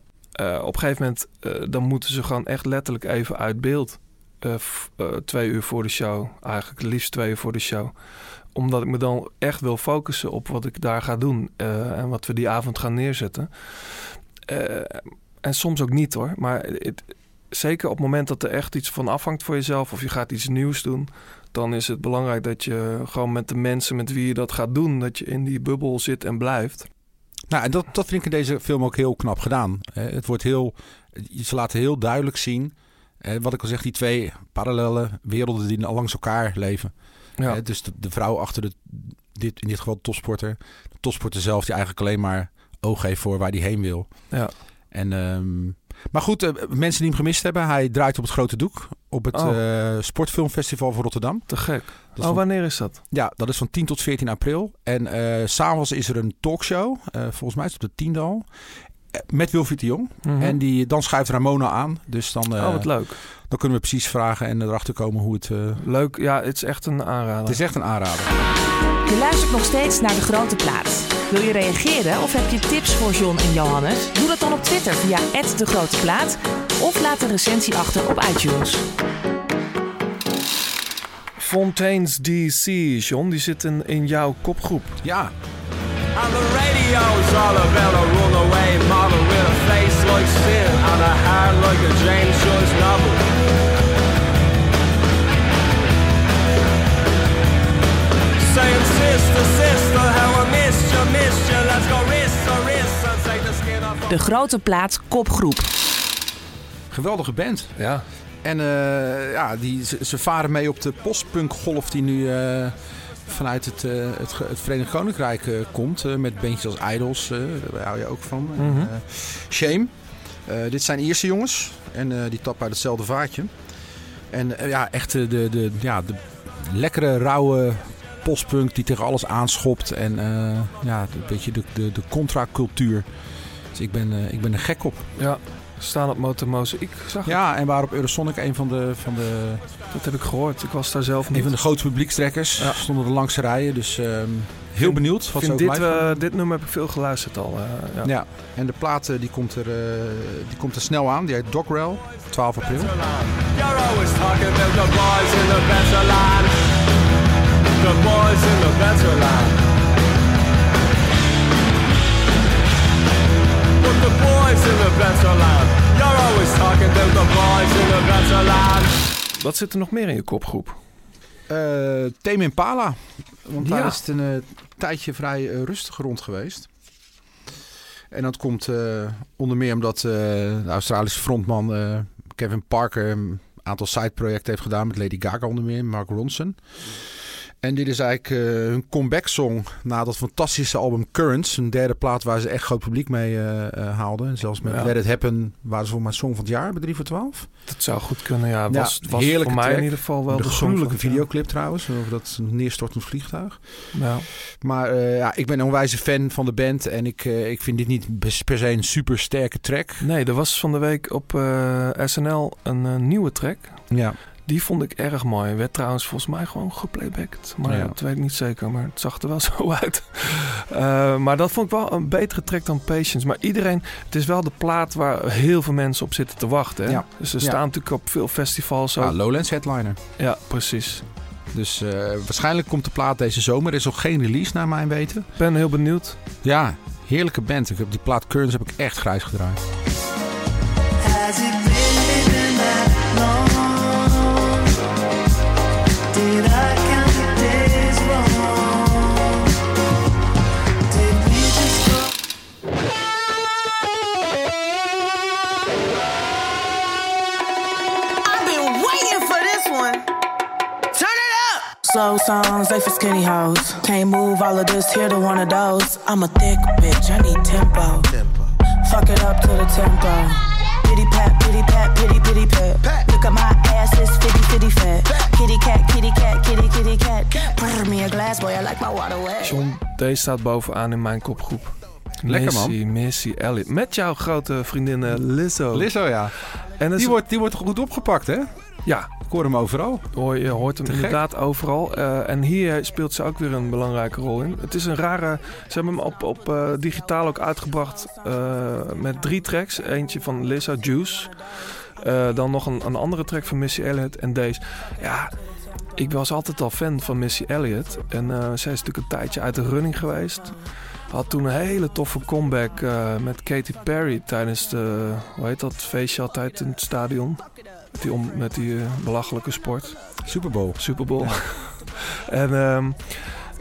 op een gegeven moment, dan moeten ze gewoon echt letterlijk even uit beeld. Twee uur voor de show, eigenlijk liefst twee uur voor de show. Omdat ik me dan echt wil focussen op wat ik daar ga doen eh, en wat we die avond gaan neerzetten. Eh, en soms ook niet hoor, maar zeker op het moment dat er echt iets van afhangt voor jezelf of je gaat iets nieuws doen, dan is het belangrijk dat je gewoon met de mensen met wie je dat gaat doen, dat je in die bubbel zit en blijft. Nou, en dat, dat vind ik in deze film ook heel knap gedaan. Het wordt heel, ze laten heel duidelijk zien, wat ik al zeg, die twee parallele werelden die langs elkaar leven. Ja, Dus de, de vrouw achter de, dit, in dit geval de topsporter. De topsporter zelf die eigenlijk alleen maar oog heeft voor waar hij heen wil. ja. En, ehm, maar goed, eh, mensen die hem gemist hebben, hij draait op het grote doek op het Oh. eh, Sportfilmfestival van Rotterdam. te gek. Is oh, wanneer is dat? ja, dat is van 10 tot 14 april. En s s'avonds is er een talkshow. Volgens mij is het op de tiende al. Eh, met Wilfried de Jong. Mhm. En die, dan schuift Ramona aan. Dus dan, eh, oh, wat leuk. dan kunnen we precies vragen en erachter komen hoe het... eh, Leuk, ja, het is echt een aanrader. het is echt een aanrader. Je luistert nog steeds naar De Grote Plaat. Wil je reageren of heb je tips voor John en Johannes? Doe dat dan op Twitter via De Grote Plaat of laat een recensie achter op iTunes. Fontaine's DC, John, die zit in, in jouw kopgroep. Ja, On the radio's all about a runaway model with a face like sin and a heart like a James Joyce novel. Saying sister, sister, how I missed you, missed you. Let's go wrist to wrist and take the skin off. De Grote Plaat kopgroep. geweldige band. Ja. En eh, ja, die, ze, ze varen mee op de postpunkgolf die nu eh, vanuit het, eh, het, het Verenigd Koninkrijk eh, komt. eh, met bandjes als Idols, daar hou je ook van. Mhm. Shame. Dit zijn Ierse jongens en die tappen uit hetzelfde vaatje. En ja, echt de, de, ja, de lekkere, rauwe postpunk die tegen alles aanschopt. En ja, een beetje de, de, de contracultuur. Dus ik ben, ik ben er gek op. Ja, staan op Motormoze. Ik zag het. Ja, en waarop Eurosonic een van de, van de, Dat heb ik gehoord. Ik was daar zelf een niet. van de grootste publiekstrekkers. Ja. Stonden er langs de rijen. Dus ehm, heel Vind- benieuwd wat ze ook dit, eh, dit nummer heb ik veel geluisterd al. eh, ja. Ja, en de plaat eh, die komt, er, eh, die komt er snel aan. Die heet Dogrel, 12 april. You're boys in the better land. You're always talking about the boys in the better land. Wat zit er nog meer in je kopgroep? Eh Tame Impala. Want daar Ja. is het een eh, tijdje vrij eh, rustig rond geweest. En dat komt eh, onder meer omdat eh, de Australische frontman eh, Kevin Parker een aantal sideprojecten heeft gedaan met Lady Gaga onder meer, Mark Ronson. En dit is eigenlijk eh, hun comeback song na dat fantastische album Currents. Een derde plaat waar ze echt groot publiek mee eh, eh, haalden. En zelfs met Ja. Let It Happen waren ze voor mijn song van het jaar bij 3 voor 12. Dat zou goed kunnen, ja. Ja, Was, was heerlijke voor mij in ieder geval wel de de, song gruwelijke videoclip trouwens, over dat neerstortend vliegtuig. Maar ja, ik ben een onwijze fan van de band. En ik, ik vind dit niet per se een super sterke track. Nee, er was van de week op SNL een nieuwe track. Ja. Die vond ik erg mooi. Werd trouwens volgens mij gewoon geplaybacked. Maar Ja. dat weet ik niet zeker. Maar het zag er wel zo uit. Eh, maar dat vond ik wel een betere track dan Patience. Maar iedereen... Het is wel de plaat waar heel veel mensen op zitten te wachten. Hè? Ja. Dus ze Ja. staan natuurlijk op veel festivals. Ook. Ah, Lowlands headliner. Ja, precies. Dus eh, waarschijnlijk komt de plaat deze zomer. Er is nog geen release naar mijn weten. Ik ben heel benieuwd. Ja, heerlijke band. Ik heb die plaat Currents heb ik echt grijs gedraaid. Has it been that long? Slow songs, they for skinny hoes. Can't move all of this here to one of those. I'm a thick bitch, I need tempo. Fuck it up to the tempo. Pity pat, pity pat, pity pity pat. Look at my ass, it's fitty fitty fat. Kitty cat, kitty cat, kitty kitty cat. Pour me a glass, boy, I like my water wet. John, deze staat bovenaan in mijn kopgroep. Lekker, man. Missy, Missy Elliott. Met jouw grote vriendin eh, Lizzo. Lizzo, ja. En is- Die wordt, die wordt goed opgepakt, hè? Ja, Ik hoor hem overal. hoor, je hoort hem Te gek. inderdaad overal. Eh, en hier speelt ze ook weer een belangrijke rol in. Het is een rare... Ze hebben hem op, op eh, digitaal ook uitgebracht eh, met drie tracks. Eentje van Lizzo, Juice. Dan nog een, een andere track van Missy Elliott en deze. Ja, ik was altijd al fan van Missy Elliott. En zij is natuurlijk een tijdje uit de running geweest. Had toen een hele toffe comeback met Katy Perry tijdens de, hoe heet dat, feestje altijd in het stadion. Met die, om, met die eh, belachelijke sport, Super Bowl. Super Bowl. en ehm,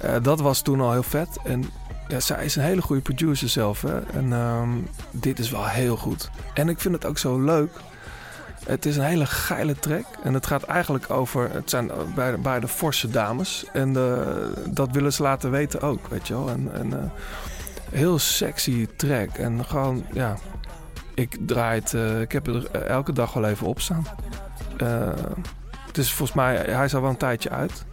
eh, dat was toen al heel vet. En ja, zij is een hele goede producer zelf. Hè? En ehm, dit is wel heel goed. En ik vind het ook zo leuk. Het is een hele geile track. En het gaat eigenlijk over... Het zijn beide, beide forse dames. En eh, dat willen ze laten weten ook, weet je wel. En, en eh, heel sexy track. En gewoon, ja ik draai het, eh, ik heb er eh, elke dag wel even op staan. Uh, dus volgens mij, hij is al wel een tijdje uit.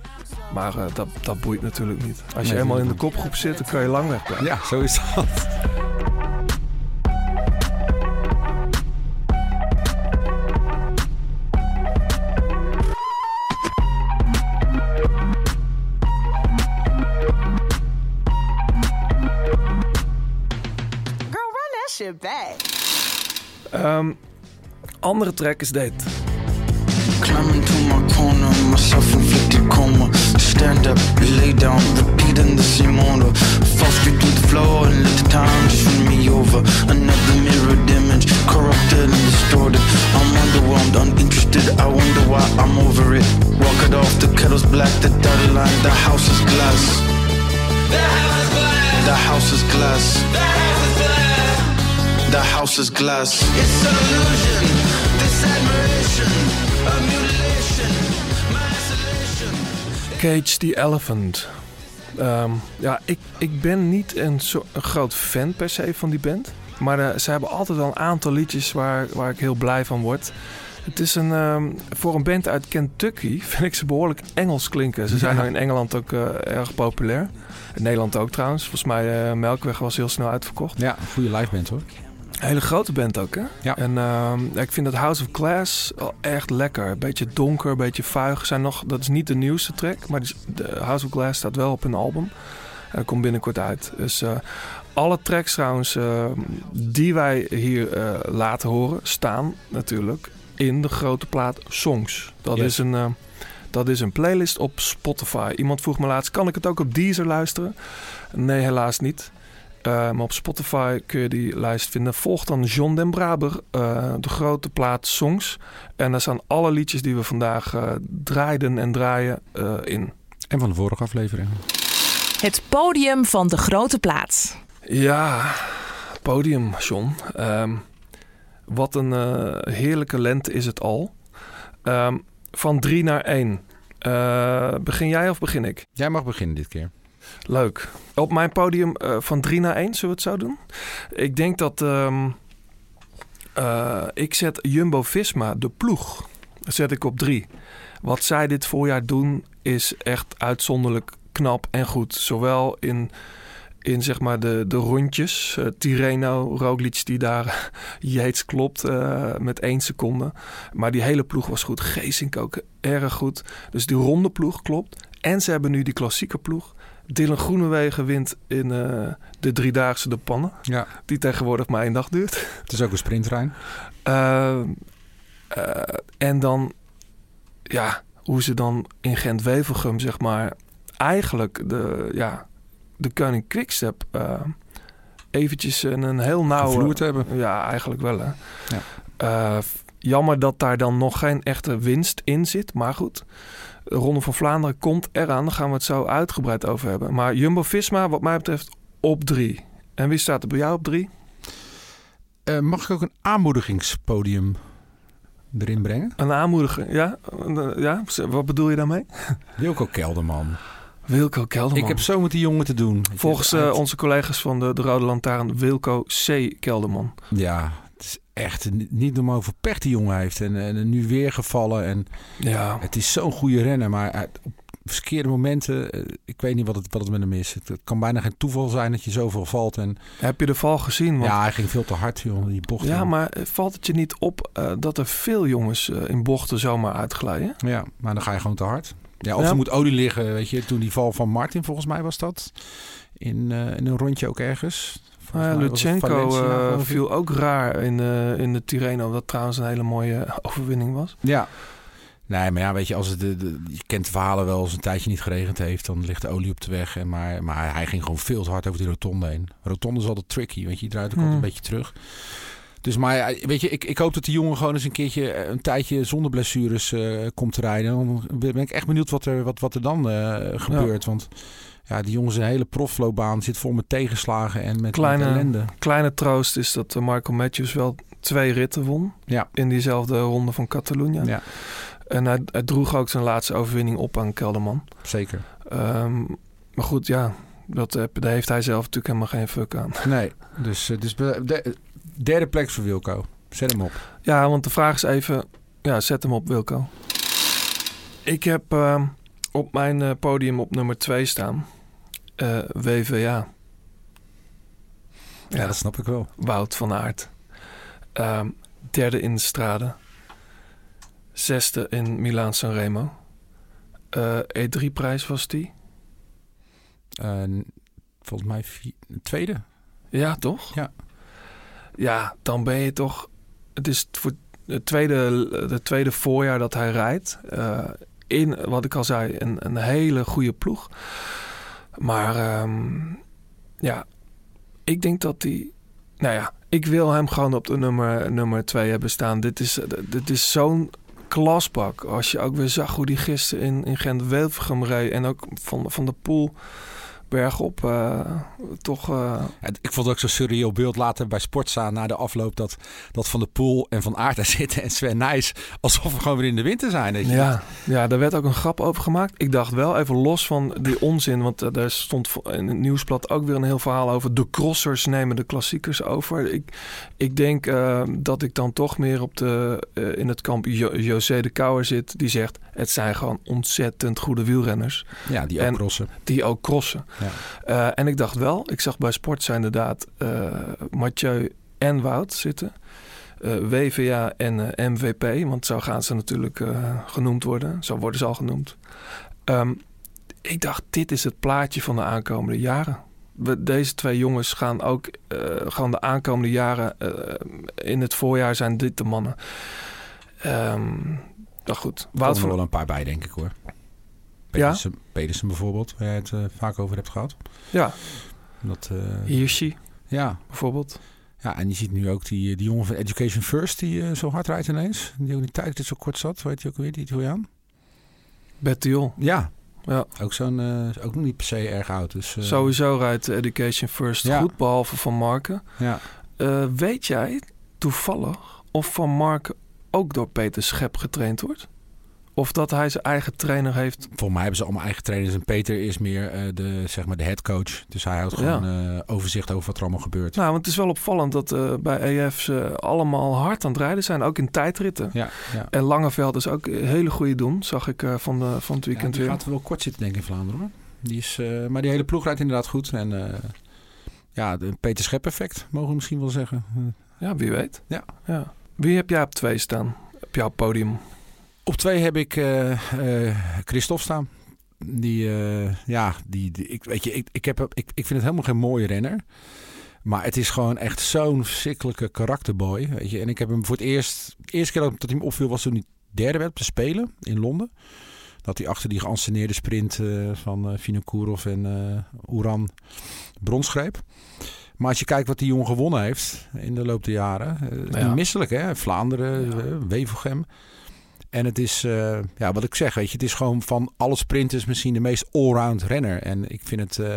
Maar dat, dat boeit natuurlijk niet. Als je helemaal in de kopgroep zit, dan kan je lang wegblijven. Ja, zo is dat. Girl, run that shit back. Ehm, andere track is dit. Climbing to my corner, my self-inflicted coma. Stand up, lay down, repeating the same order. Fall straight through the floor and let the time me over. Another corrupted and distorted. I'm underwhelmed, uninterested. I wonder why I'm over it. Walk it off, the kettle's black, the dotted line, the house is glass. The house is glass. The house is glass. It's an illusion, this admiration, a mutilation, my isolation. Cage the Elephant. Ehm, ja, ik, ik ben niet een, zo, een groot fan per se van die band. Maar eh, ze hebben altijd wel een aantal liedjes waar, waar ik heel blij van word. Het is een, ehm, voor een band uit Kentucky vind ik ze behoorlijk Engels klinken. Ze zijn Ja. nou in Engeland ook eh, erg populair. In Nederland ook trouwens. Volgens mij uh, Melkweg was heel snel uitverkocht. Ja, goede live band hoor. Een hele grote band ook, hè? Ja. En ehm, ik vind dat House of Glass echt lekker. Een beetje donker, een beetje vuig. Zijn nog, dat is niet de nieuwste track, maar die de House of Glass staat wel op een album. En dat komt binnenkort uit. Dus eh, alle tracks trouwens eh, die wij hier eh, laten horen, staan natuurlijk in de grote plaat Songs. Dat, Yes. is een, eh, dat is een playlist op Spotify. Iemand vroeg me laatst, kan ik het ook op Deezer luisteren? Nee, helaas niet. Uh, maar op Spotify kun je die lijst vinden. Volg dan John den Braber, uh, de grote plaat Songs. En daar staan alle liedjes die we vandaag uh, draaiden en draaien uh, in. En van de vorige aflevering. Het podium van de grote plaat. Ja, podium, John. Um, wat een uh, heerlijke lente is het al. Um, van drie naar één. Uh, begin jij of begin ik? Jij mag beginnen dit keer. Leuk. Op mijn podium uh, van 3 naar 1, zullen we het zo doen? Ik denk dat um, uh, ik zet Jumbo-Visma, de ploeg, zet ik op 3. Wat zij dit voorjaar doen is echt uitzonderlijk knap en goed. Zowel in, in zeg maar de, de rondjes, uh, Tireno, Roglic die daar Yates klopt met één seconde. Maar die hele ploeg was goed. Geesink ook erg goed. Dus die ronde ploeg klopt. En ze hebben nu die klassieke ploeg. Dylan Groenewegen wint in uh, de driedaagse de pannen. Ja. Die tegenwoordig maar één dag duurt. Het is ook een sprinttrein. Uh, uh, en dan, ja, hoe ze dan in Gent-Wevelgem, zeg maar, eigenlijk de, ja, de Koning Quickstep uh, eventjes een, een heel nauwe... Gevloerd hebben. Ja, eigenlijk wel, hè. Ja. jammer dat daar dan nog geen echte winst in zit, maar goed. De Ronde van Vlaanderen komt eraan. Daar gaan we het zo uitgebreid over hebben. Maar Jumbo-Visma, wat mij betreft, op drie. En wie staat er bij jou op drie? Uh, mag ik ook een aanmoedigingspodium erin brengen? Een aanmoediging, ja? ja? Wat bedoel je daarmee? Wilco Kelderman. Wilco Kelderman. Ik heb zo met die jongen te doen. Volgens uh, onze collega's van de, de Rode Lantaarn, Wilco C. Kelderman. Ja, echt niet normaal hoeveel pech die jongen heeft. En, en nu weer gevallen. En ja. Het is zo'n goede renner, maar op verkeerde momenten, eh, ik weet niet wat het, wat het met hem is. Het, het kan bijna geen toeval zijn dat je zoveel valt. En... Heb je de val gezien? Want... Ja, hij ging veel te hard, joh, die bochten. Ja, maar valt het je niet op uh, dat er veel jongens uh, in bochten zomaar uitglijden? Ja, maar dan ga je gewoon te hard. Ja, of ja. er moet olie liggen, weet je. Toen die val van Martin, volgens mij was dat. In, uh, in een rondje ook ergens. Uh, ja, Lutsenko uh, viel ook raar in, uh, in de Tirreno. Wat trouwens een hele mooie overwinning was. Ja. Nee, maar ja, weet je, als het de, de, je kent de verhalen wel, als een tijdje niet geregend heeft, dan ligt de olie op de weg. En maar, maar hij ging gewoon veel te hard over die rotonde heen. Rotonde is altijd tricky, weet je, draait ook Hmm. altijd een beetje terug. Dus maar weet je, ik, ik hoop dat die jongen gewoon eens een keertje een tijdje zonder blessures uh, komt te rijden. Dan ben ik echt benieuwd wat er, wat, wat er dan uh, gebeurt. Ja. Want ja, die jongens een hele profloopbaan zit vol met tegenslagen en met, kleine, met ellende. Kleine troost is dat uh, Michael Matthews wel twee ritten won. Ja. In diezelfde ronde van Catalunya. Ja. En hij, hij, droeg ook zijn laatste overwinning op aan Kelderman. Zeker. Um, maar goed, ja, dat, daar heeft hij zelf natuurlijk helemaal geen fuck aan. Nee, dus, dus de, derde plek voor Wilco. Zet hem op. Ja, want de vraag is even... Ja, zet hem op, Wilco. Ik heb uh, op mijn uh, podium op nummer 2 staan. Uh, WVA. Ja, ja, dat snap ik wel. Wout van Aert. Um, derde in de strade. Zesde in Milaan Sanremo. Uh, E3-prijs was die? Uh, volgens mij vier, tweede. Ja, toch? Ja. ja, dan ben je toch. Het is voor het tweede, het tweede voorjaar dat hij rijdt. Eh, in, wat ik al zei, een, een hele goede ploeg. Maar ehm, ja, ik denk dat hij. Nou ja, ik wil hem gewoon op de nummer, nummer twee hebben staan. Dit is, dit is zo'n klasbak. Als je ook weer zag hoe die gisteren in, in Gent-Wevelgem reed. En ook van, van de Poel bergop. eh toch... Ja, ik vond het ook zo'n surreal beeld later bij Sportza na de afloop dat, dat Van de Poel en Van Aert daar zitten en Sven Nijs alsof we gewoon weer in de winter zijn. Weet je. Ja, ja, daar werd ook een grap over gemaakt. Ik dacht wel even los van die onzin, want eh, daar stond in het nieuwsblad ook weer een heel verhaal over. De crossers nemen de klassiekers over. Ik, ik denk dat ik dan toch meer op de, in het kamp Jo- José de Kouwer zit, die zegt: het zijn gewoon ontzettend goede wielrenners. Ja, die ook En crossen. Die ook crossen. Ja. Eh, en ik dacht wel, ik zag bij Sportza inderdaad eh Mathieu en Wout zitten. Eh, WVA en MVP, want zo gaan ze natuurlijk genoemd worden. Zo worden ze al genoemd. Ehm, ik dacht, dit is het plaatje van de aankomende jaren. We, deze twee jongens gaan ook eh, gewoon de aankomende jaren... in het voorjaar zijn dit de mannen. Ehm nou goed, Wout er van wel een paar bij, denk ik hoor. Ja? Pedersen, Pedersen bijvoorbeeld, waar jij het eh, vaak over hebt gehad. Ja, Dat, eh, Hirschi ja. bijvoorbeeld. ja, en je ziet nu ook die, die jongen van Education First die eh, zo hard rijdt ineens. Die ook die tijd zo kort zat. Weet je ook weer, die Italiaan? Bertiol. Ja. Ja. Ook zo'n, eh, ook nog niet per se erg oud. Dus, eh, Sowieso rijdt Education First Ja. goed, behalve Van Marken. Ja. Eh, weet jij toevallig of Van Marken ook door Peter Schep getraind wordt? Of dat hij zijn eigen trainer heeft? Volgens mij hebben ze allemaal eigen trainers. En Peter is meer eh, de, zeg maar de headcoach. Dus hij houdt gewoon eh, overzicht over wat er allemaal gebeurt. Nou, want het is wel opvallend dat eh, bij EF ze allemaal hard aan het rijden zijn. Ook in tijdritten. Ja, ja. En Langeveld is ook een hele goede doen, zag ik van, de, van het weekend die weer. gaat wel kort zitten, denk ik, in Vlaanderen. Hoor. Die is, maar die hele ploeg rijdt inderdaad goed. En ja, de Peter Schep effect, mogen we misschien wel zeggen. Ja, wie weet. Ja. ja. Wie heb jij op twee staan? Op jouw podium? Op twee heb ik eh, Christophe staan. Die, eh, ja, die, die- ik, weet je, ik, ik, heb, ik, ik vind het helemaal geen mooie renner. Maar het is gewoon echt zo'n verschrikkelijke karakterboy. Weet je. En ik heb hem voor het eerst... De eerste keer dat hij me opviel was toen hij derde werd op de Spelen in Londen. Dat hij achter die geanceneerde sprint van eh Vinokourov en eh Oeran brons greep. Maar als je kijkt wat die jongen gewonnen heeft in de loop der jaren. eh, is Ja. niet misselijk hè. Vlaanderen, eh, Wevelgem. En het is, eh, ja, wat ik zeg, weet je, het is gewoon van alle sprinters misschien de meest allround renner. En ik vind het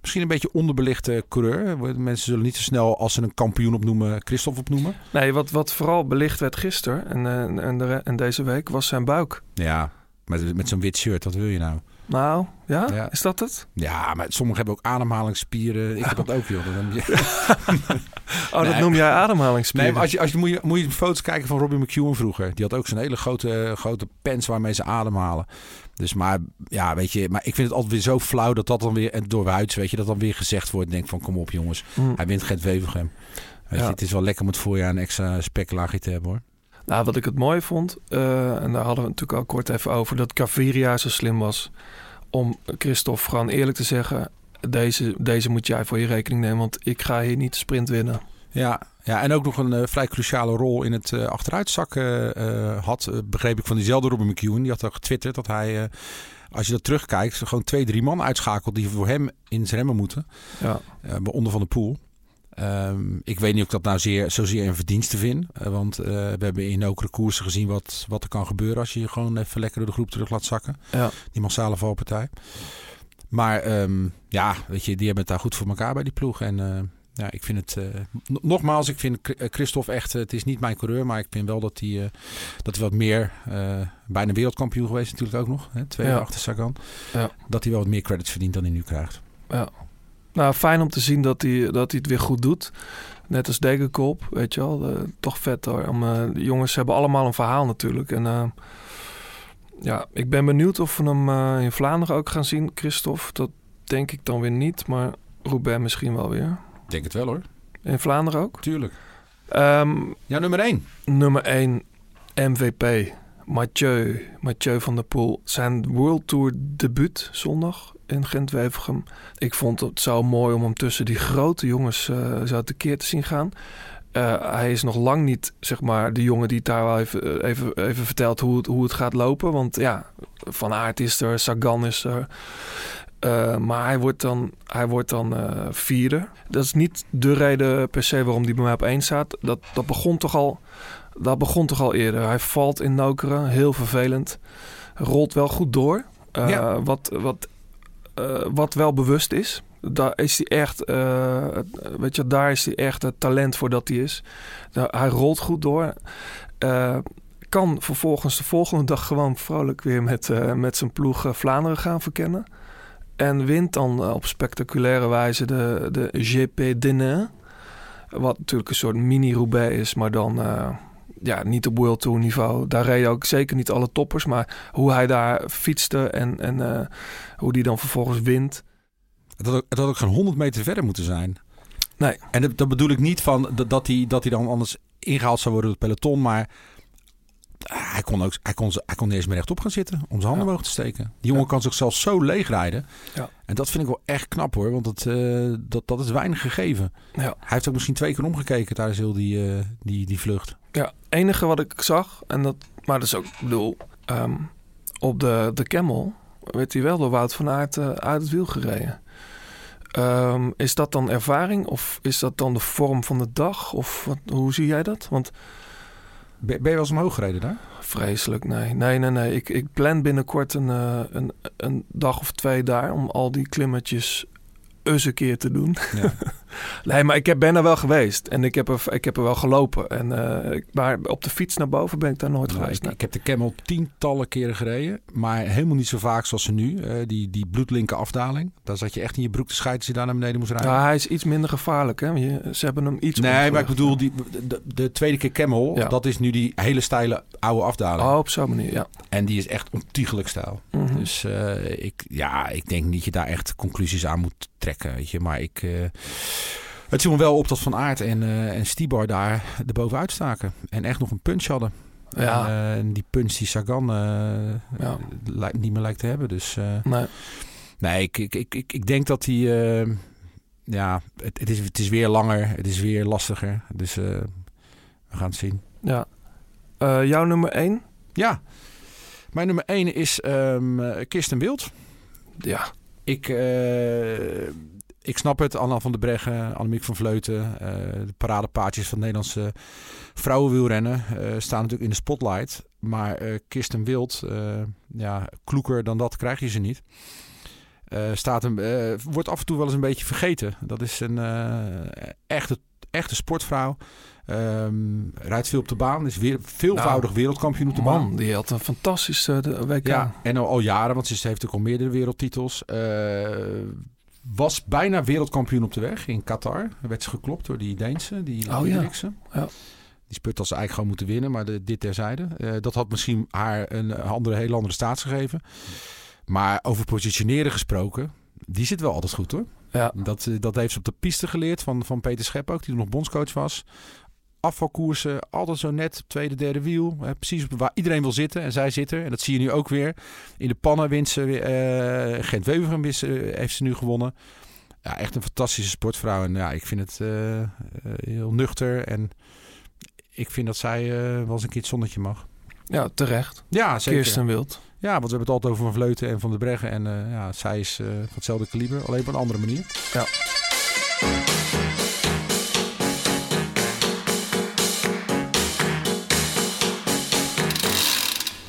misschien een beetje onderbelichte coureur. Mensen zullen niet zo snel als ze een kampioen opnoemen, Christophe opnoemen. Nee, wat, wat vooral belicht werd gisteren en, en, de, en deze week was zijn buik. Ja, met, met zo'n wit shirt, wat wil je nou? Nou, ja? Ja. Is dat het? Ja, maar sommigen hebben ook ademhalingsspieren. Ik heb dat ook, joh. Je- Oh, dat noem jij ademhalingsspieren? Nee, maar als je, als je, moet, je, moet je foto's kijken van Robbie McEwen vroeger. Die had ook zo'n hele grote, grote pens waarmee ze ademhalen. Dus maar, ja, weet je, maar ik vind het altijd weer zo flauw dat dat dan weer, en door weet je, dat dan weer gezegd wordt. Denk van, kom op jongens, Mm. hij wint Gent Wevelgem. Weet Ja. je, het is wel lekker om het voorjaar een extra spekkelaagje te hebben hoor. Nou, wat ik het mooi vond, eh, en daar hadden we natuurlijk al kort even over, dat Gaviria zo slim was om Christophe gewoon eerlijk te zeggen: deze, deze moet jij voor je rekening nemen, want ik ga hier niet de sprint winnen. Ja, ja en ook nog een eh, vrij cruciale rol in het eh, achteruitzakken had. begreep ik van diezelfde Robin McEwen. Die had al getwitterd dat hij, als je dat terugkijkt, gewoon twee, drie man uitschakelt die voor hem in zijn remmen moeten. Ja. Onder van de pool. Ehm, ik weet niet of ik dat nou zeer, zozeer een verdienste vind. Eh, want eh, we hebben in ook koersen gezien wat, wat er kan gebeuren als je je gewoon even lekker door de groep terug laat zakken. Ja. Die massale valpartij. Maar ehm, ja, weet je, die hebben het daar goed voor elkaar bij die ploeg. En eh, ja, ik vind het... nogmaals, ik vind Christophe echt... het is niet mijn coureur, maar ik vind wel dat hij... dat hij wat meer... eh, bijna wereldkampioen geweest natuurlijk ook nog. Hè, twee Ja. jaar achter Sagan. Ja. Dat hij wel wat meer credits verdient dan hij nu krijgt. Ja. Nou, fijn om te zien dat hij, dat hij het weer goed doet. Net als Degenkop, weet je wel. eh, toch vet hoor. Om, eh, de jongens hebben allemaal een verhaal natuurlijk. En eh, ja, ik ben benieuwd of we hem in Vlaanderen ook gaan zien, Christophe. Dat denk ik dan weer niet, maar Roubaix misschien wel weer. Ik denk het wel hoor. In Vlaanderen ook? Tuurlijk. Ehm, Ja, nummer 1. nummer 1, MVP. Mathieu, Mathieu van der Poel. Zijn World Tour debuut zondag in Gent-Wevelgem. Ik vond het zo mooi om hem tussen die grote jongens eh, zo tekeer te zien gaan. Eh, hij is nog lang niet, zeg maar, de jongen die daar wel even, eh, even, even vertelt hoe het, hoe het gaat lopen. Want ja, Van Aert is er, Sagan is er. Maar hij wordt dan, hij wordt dan vierde. Dat is niet de reden per se waarom die bij mij op één staat. Dat, dat, begon toch al, dat begon toch al eerder. Hij valt in Nokeren, heel vervelend. Rolt wel goed door. Ja. wat, wat, eh, wat wel bewust is. Daar is hij echt, eh, weet je, daar is hij echt het talent voor dat hij is. Nou, hij rolt goed door. Eh, kan vervolgens de volgende dag gewoon vrolijk weer met, met zijn ploeg Vlaanderen gaan verkennen. En wint dan op spectaculaire wijze de, de GP Denain. Wat natuurlijk een soort mini-Roubaix is, maar dan ja, niet op World Tour niveau. Daar reden ook zeker niet alle toppers. Maar hoe hij daar fietste en, en eh, hoe die dan vervolgens wint. Het had, ook, het had ook geen 100 meter verder moeten zijn. Nee. En dat, dat bedoel ik niet van dat, dat, hij, dat hij dan anders ingehaald zou worden door het peloton. Maar hij kon, ook, hij, kon, hij kon niet eens meer rechtop gaan zitten om zijn handen omhoog te steken. Die jongen kan zichzelf zo leegrijden. Ja. En dat vind ik wel echt knap hoor. Want dat, eh, dat, dat is weinig gegeven. Ja. Hij heeft ook misschien twee keer omgekeken tijdens heel die, eh, die, die vlucht. Ja, enige wat ik zag, en dat, maar dat is ook, ik bedoel, ehm, op de, de Camel werd hij wel door Wout van Aert eh, uit het wiel gereden. Ehm, is dat dan ervaring of is dat dan de vorm van de dag? Of wat, hoe zie jij dat? Want Ben, je wel eens omhoog gereden daar? vreselijk, nee. Nee, nee, nee. Ik, ik plan binnenkort een, eh, een, een dag of twee daar om al die klimmetjes eens een keer te doen. Ja. nee, maar ik heb, ben er wel geweest en ik heb er, ik heb er wel gelopen. En, ik- maar op de fiets naar boven ben ik daar nooit Nou, geweest. ik, ik heb de Camel tientallen keren gereden. Maar helemaal niet zo vaak zoals ze nu. Eh, die, die bloedlinke afdaling. Daar zat je echt in je broek te scheiden als je daar naar beneden moest rijden. Ja, hij is iets minder gevaarlijk. Hè? Je, ze hebben hem iets Nee, maar ik bedoel, die, de, de tweede keer Camel, Ja. dat is nu die hele steile oude afdaling. Oh, op zo'n manier, ja. En die is echt ontiegelijk stijl. Mhm. Dus eh, ik, ja, ik denk niet dat je daar echt conclusies aan moet trekken. Weet je. Maar ik, eh, het viel me wel op dat Van Aert en, eh en Stibar daar erbovenuit staken. En echt nog een punch hadden. Ja. En, eh, en die punch die Sagan Ja. lijkt- niet meer lijkt te hebben. Dus Nee. nee, ik, ik, ik, ik, ik denk dat die... eh, ja, het, het, is, het is weer langer. Het is weer lastiger. Dus we gaan het zien. Ja. Jouw nummer één? Ja, mijn nummer 1 is eh, Kirsten Wild. Ja. Ik, eh, ik snap het. Anna van der Breggen, Annemiek van Vleuten. eh, de paradepaadjes van Nederlandse vrouwenwielrennen eh, staan natuurlijk in de spotlight. Maar Kirsten Wild, ja, kloeker dan dat krijg je ze niet. Staat een, wordt af en toe wel eens een beetje vergeten. Dat is een echte, echte sportvrouw. Ehm, rijdt veel op de baan. Is weer veelvoudig wereldkampioen op de baan. Die had een fantastische eh, de WK. Ja, en al, al jaren, want ze heeft ook al meerdere wereldtitels. Eh, was bijna wereldkampioen op de weg in Qatar. Werd ze geklopt door die Deense, die Oh, ja. Die spurt als ze eigenlijk gewoon moeten winnen, maar de, dit terzijde. Eh, dat had misschien haar een andere, hele andere staats gegeven. Maar over positioneren gesproken, die zit wel altijd goed hoor. Ja. Dat, dat heeft ze op de piste geleerd van, van Peter Schep ook, die nog bondscoach was. Afvalkoersen, altijd zo net, tweede, derde wiel. Hè, precies waar iedereen wil zitten en zij zit er. En dat zie je nu ook weer. In de pannen wint ze weer. eh, wist ze- heeft ze nu gewonnen. Ja, echt een fantastische sportvrouw. En ja, ik vind het eh, heel nuchter. En ik vind dat zij wel eens een keer het zonnetje mag. Ja, terecht. Ja, zeker. Kirsten Wild. Ja, want we hebben het altijd over Van Vleuten en Van der Breggen. En ja, zij is van hetzelfde kaliber, alleen op een andere manier. Ja.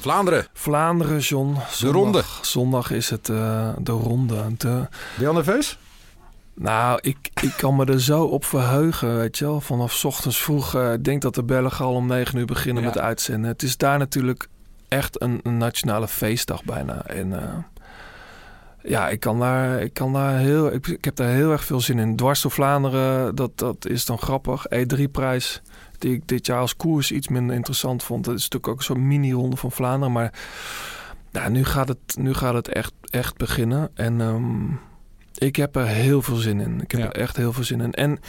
Vlaanderen. Vlaanderen, John. Zondag, ronde. Zondag is het eh, de ronde. De, Ben je al nerveus? nou, ik, ik kan me er zo op verheugen, weet je wel. Vanaf 's ochtends vroeg. eh, ik denk dat de Belgen al om 9 uur beginnen Ja. met uitzenden. Het is daar natuurlijk echt een, een nationale feestdag bijna. En eh, ja, ik kan daar, ik kan daar heel, ik, ik heb daar heel erg veel zin in. Dwars door Vlaanderen, dat, dat is dan grappig. E3-prijs, die ik dit jaar als koers iets minder interessant vond. Dat is natuurlijk ook soort mini-ronde van Vlaanderen. Maar ja, nu gaat het, nu gaat het echt, echt beginnen. En ehm, ik heb er heel veel zin in. Ik heb Ja. er echt heel veel zin in. En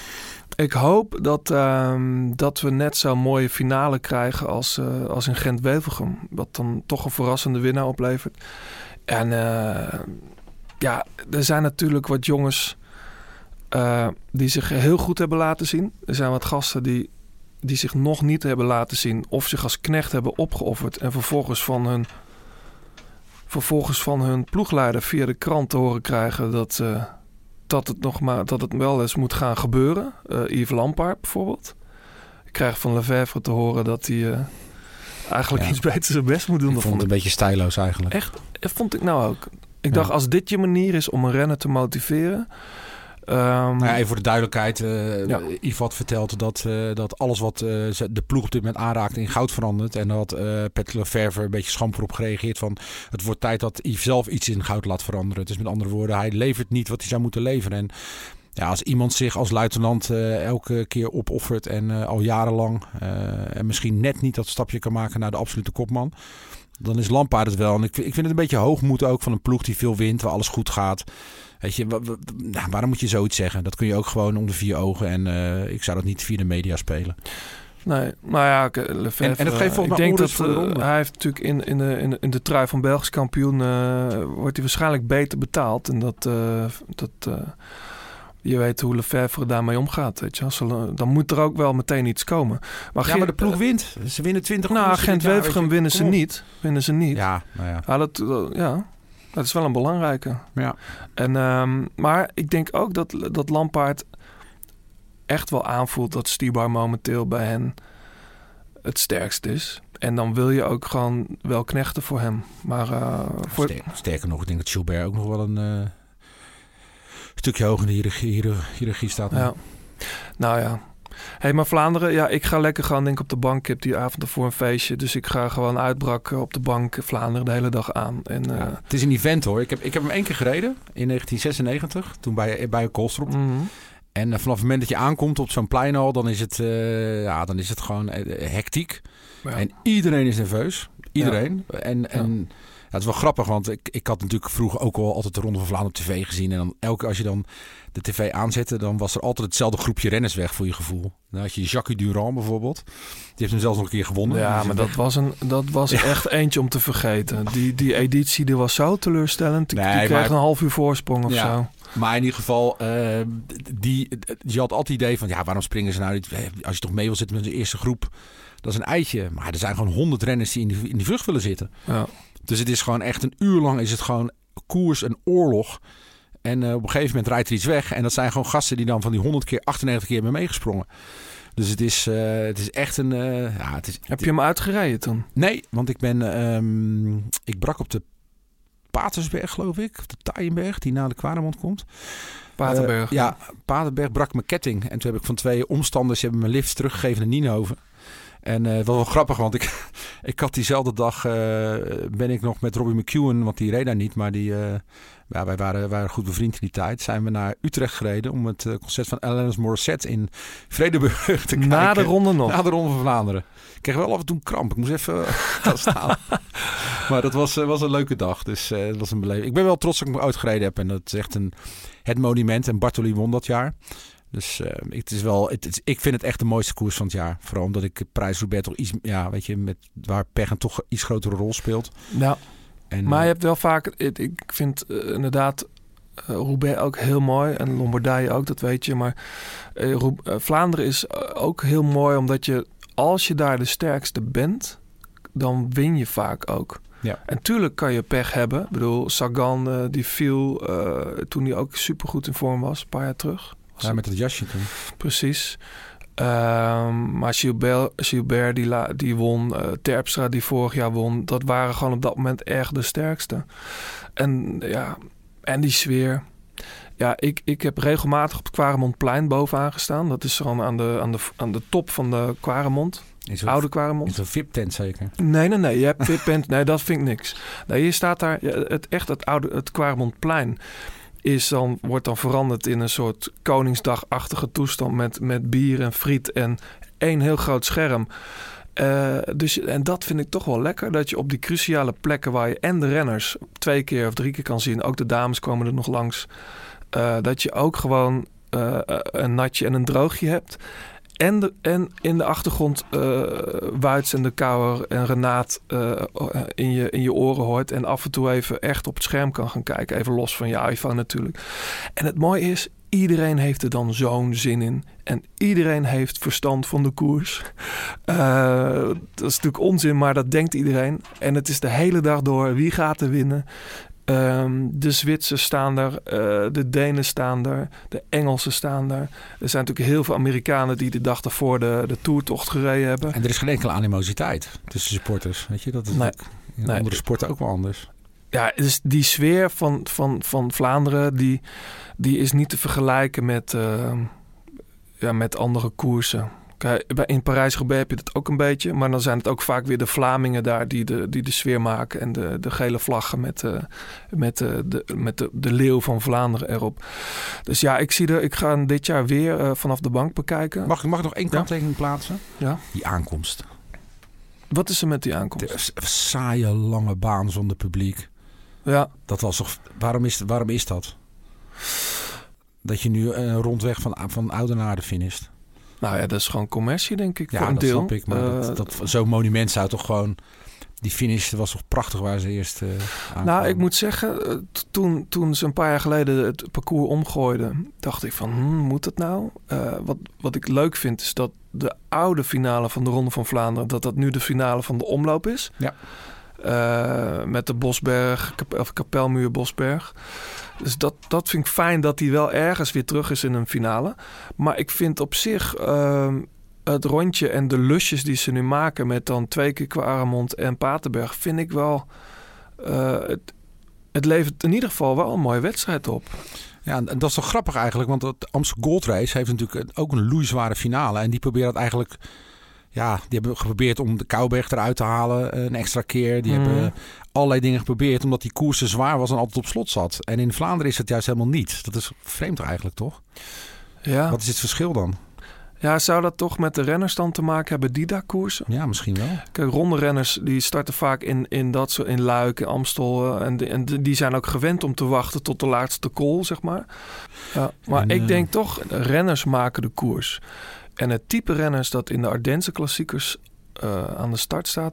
ik hoop dat, ehm, dat we net zo'n mooie finale krijgen als, eh, als in Gent-Wevelgem. Wat dan toch een verrassende winnaar oplevert. En eh, ja, er zijn natuurlijk wat jongens eh, die zich heel goed hebben laten zien. Er zijn wat gasten die die zich nog niet hebben laten zien of zich als knecht hebben opgeofferd en vervolgens van hun, vervolgens van hun ploegleider via de krant te horen krijgen dat, eh, dat, het nog maar, dat het wel eens moet gaan gebeuren. Eh Yves Lampaard bijvoorbeeld. Ik krijg van Lefevre te horen dat hij eh, eigenlijk Ja. iets beter zijn best moet doen. Ik vond het een beetje stijloos eigenlijk. Echt, dat vond ik nou ook. Ik Ja. dacht, als dit je manier is om een renner te motiveren. Ehm, Nou ja, even voor de duidelijkheid. Ja. Yves had verteld dat, eh, dat alles wat eh, de ploeg op dit moment aanraakt in goud verandert. En dat eh Patrick Lefevre een beetje schamper op gereageerd van... het wordt tijd dat Yves zelf iets in goud laat veranderen. Dus met andere woorden, hij levert niet wat hij zou moeten leveren. En ja, als iemand zich als luitenant elke keer opoffert en al jarenlang... en misschien net niet dat stapje kan maken naar de absolute kopman... dan is Lampaard het wel. En ik, ik vind het een beetje hoogmoed ook van een ploeg die veel wint, waar alles goed gaat... Weet je, wa- wa- nou, waarom moet je zoiets zeggen? Dat kun je ook gewoon om de vier ogen. En eh, ik zou dat niet via de media spelen. Nee, nou ja, ik- Lefevre, En- en dat geeft volgens ik denk dat eh, hij heeft natuurlijk in, in, de, in, de, in de trui van Belgisch kampioen eh, wordt hij waarschijnlijk beter betaald. En dat, eh, dat eh, je weet hoe Lefevre daarmee omgaat. Weet je. Als dan moet er ook wel meteen iets komen. Maar, ja, maar de ploeg wint. Ze winnen 20 Nou, koersen dit Gent jaar, weet Wevergem je. winnen ze niet. Winnen ze niet. Ja, nou ja. Ja, dat, dat- ja, dat is wel een belangrijke. Ja. En, ehm, maar ik denk ook dat, dat Lampaard echt wel aanvoelt dat Stibar momenteel bij hen het sterkst is. En dan wil je ook gewoon wel knechten voor hem. Maar eh, voor, Sterk- sterker nog, ik denk dat Gilbert ook nog wel een eh, stukje hoger in de hiërarchie staat. ja. Nou ja. Hey, maar Vlaanderen, ja, ik ga lekker gewoon denk ik op de bank. Ik heb die avond ervoor een feestje. Dus ik ga gewoon uitbrak op de bank Vlaanderen de hele dag aan. En, eh, het is een event hoor. Ik heb, ik heb hem één keer gereden in 1996, toen bij, bij Koolstrop. mhm. En eh, vanaf het moment dat je aankomt op zo'n plein al, dan is het, eh, ja, dan is het gewoon hectiek. Ja. En iedereen is nerveus. Iedereen. En, en het is wel grappig, want ik, ik had natuurlijk vroeger ook al altijd de Ronde van Vlaanderen op tv gezien. En dan elke keer als je dan de tv aanzette, dan was er altijd hetzelfde groepje renners weg voor je gevoel. Dan had je Jacques Durand bijvoorbeeld. Die heeft hem zelfs nog een keer gewonnen. Ja, maar weg. dat was, een, dat was echt eentje om te vergeten. Die, die editie die was zo teleurstellend. Die, Nee, die kreeg maar- een half uur voorsprong of Ja. zo. Maar in ieder geval, eh, die, je had altijd het idee van, ja, waarom springen ze nou niet? Als je toch mee wil zitten met de eerste groep, dat is een eitje. Maar er zijn gewoon honderd renners die in die, in die vlucht willen zitten. Ja. Dus het is gewoon echt een uur lang is het gewoon koers en oorlog. En eh, op een gegeven moment rijdt er iets weg. En dat zijn gewoon gasten die dan van die 100 keer, 98 keer hebben meegesprongen. Dus het is, eh, het is echt een... eh, ja, het is, Heb je hem uitgereden toen? Nee, want ik ben... ehm, ik brak op de Patersberg, geloof ik. Of de Taaienberg, die na de Kwaremond komt. Paterberg. Ja, Paterberg brak mijn ketting. En toen heb ik van twee omstanders hebben mijn lift teruggegeven naar Nienhoven. En het was wel grappig, want ik, ik had diezelfde dag eh, ben ik nog met Robbie McEwen, want die reed daar niet, maar die, eh, ja, wij waren, waren goed bevriend in die tijd. Zijn we naar Utrecht gereden om het concert van Alanis Morissette in Vredeburg te kijken. Na de ronde nog. Na de ronde van Vlaanderen. Ik kreeg wel af en toe een kramp. Ik moest even gaan staan. maar dat was, was een leuke dag. Dus dat was een beleving. Ik ben wel trots dat ik me uitgereden heb. En dat is echt een, het monument. En Bartoli won dat jaar. Dus eh, het is wel, het, ik vind het echt de mooiste koers van het jaar. Vooral omdat ik prijs Roubaix toch iets, ja, weet je, met, waar pech een toch iets grotere rol speelt. Ja. En, Maar eh, je hebt wel vaak... Ik vind eh, inderdaad eh, Roubaix ook heel mooi. En Lombardije ook, dat weet je. Maar eh, eh, Vlaanderen is eh, ook heel mooi. Omdat je, als je daar de sterkste bent... dan win je vaak ook. Ja. En tuurlijk kan je pech hebben. Ik bedoel, Sagan eh, die viel eh, toen hij ook supergoed in vorm was. Een paar jaar terug. Ja, het- met dat jasje toen. Precies. Ehm, maar Gilbert, Gilbert die, la- die won, eh, Terpstra die vorig jaar won, dat waren gewoon op dat moment echt de sterkste. En ja, en die sfeer. Ja, ik, ik heb regelmatig op het Quaremontplein bovenaan gestaan. Dat is gewoon aan de, aan de, aan de top van de Quaremont. In zo'n- Oude In Quaremont. zo'n VIP-tent zeker. Nee, nee, nee. Je hebt VIP Nee, dat vind ik niks. Nee, je staat daar... Het, echt het oude... Het Quaremontplein is dan, wordt dan veranderd in een soort Koningsdagachtige toestand... met, met bier en friet en één heel groot scherm. Eh, dus, en dat vind ik toch wel lekker. Dat je op die cruciale plekken waar je en de renners... twee keer of drie keer kan zien... ook de dames komen er nog langs... eh, dat je ook gewoon eh, een natje en een droogje hebt... En, en in de achtergrond eh Wuits en de Kouwer en Renaat eh, in, je, in je oren hoort. En af en toe even echt op het scherm kan gaan kijken. Even los van je iPhone natuurlijk. En het mooie is, iedereen heeft er dan zo'n zin in. En iedereen heeft verstand van de koers. Eh, dat is natuurlijk onzin, maar dat denkt iedereen. En het is de hele dag door wie gaat er winnen. Ehm, de Zwitsers staan er, eh, de Denen staan er, de Engelsen staan er. Er zijn natuurlijk heel veel Amerikanen die de dag daarvoor de, de toertocht gereden hebben. En er is geen enkele animositeit tussen supporters. Weet je, dat is Nee. in Nee. andere sporten ook wel anders. Ja, dus die sfeer van, van, van Vlaanderen, die, die is niet te vergelijken met, eh, ja, met andere koersen. In Parijs-Roubaix heb je dat ook een beetje. Maar dan zijn het ook vaak weer de Vlamingen daar die de, die de sfeer maken. En de, de gele vlaggen met, eh, met, eh, de, met de, de leeuw van Vlaanderen erop. Dus ja, ik, zie er, ik ga hem dit jaar weer eh, vanaf de bank bekijken. Mag, mag ik nog één kanttekening plaatsen? Ja. Die aankomst. Wat is er met die aankomst? De saaie lange baan zonder publiek. Ja. Dat was toch... Waarom is, waarom is dat? Dat je nu een rondweg van, van Oudenaarde finisht. Nou ja, dat is gewoon commercie, denk ik. Ja, voor een dat deel. snap ik. Maar Eh, dat, dat, zo'n monument zou toch gewoon... Die finish was toch prachtig waar ze eerst eh Nou, ik moet zeggen, eh, toen, toen ze een paar jaar geleden het parcours omgooiden, dacht ik van, hmm, moet dat nou? Wat, wat ik leuk vind, is dat de oude finale van de Ronde van Vlaanderen, dat dat nu de finale van de omloop is. Ja. Met de Bosberg, of Kapelmuur Bosberg. Dus dat, dat vind ik fijn dat hij wel ergens weer terug is in een finale. Maar ik vind op zich ehm, het rondje en de lusjes die ze nu maken... met dan twee keer Quaremont en Paterberg... vind ik wel... eh, het, het levert in ieder geval wel een mooie wedstrijd op. Ja, en dat is toch grappig eigenlijk, want het Amsterdam Gold Race heeft natuurlijk ook een loeizware finale. En die proberen het eigenlijk, ja, die hebben geprobeerd om de Kouberg eruit te halen eh, een extra keer. Die Mhm. hebben allerlei dingen geprobeerd, omdat die koers te zwaar was en altijd op slot zat. En in Vlaanderen is het juist helemaal niet. Dat is vreemd eigenlijk, toch? Ja. Wat is het verschil dan? Ja, zou dat toch met de renners dan te maken hebben die daar koersen? Ja, misschien wel. Kijk, ronde renners die starten vaak in, in dat soort in Luik, in Amstel. eh, en, en die zijn ook gewend om te wachten tot de laatste call, zeg maar. Ja, maar En, ik eh, denk toch, renners maken de koers. En het type renners dat in de Ardense klassiekers eh, aan de start staat,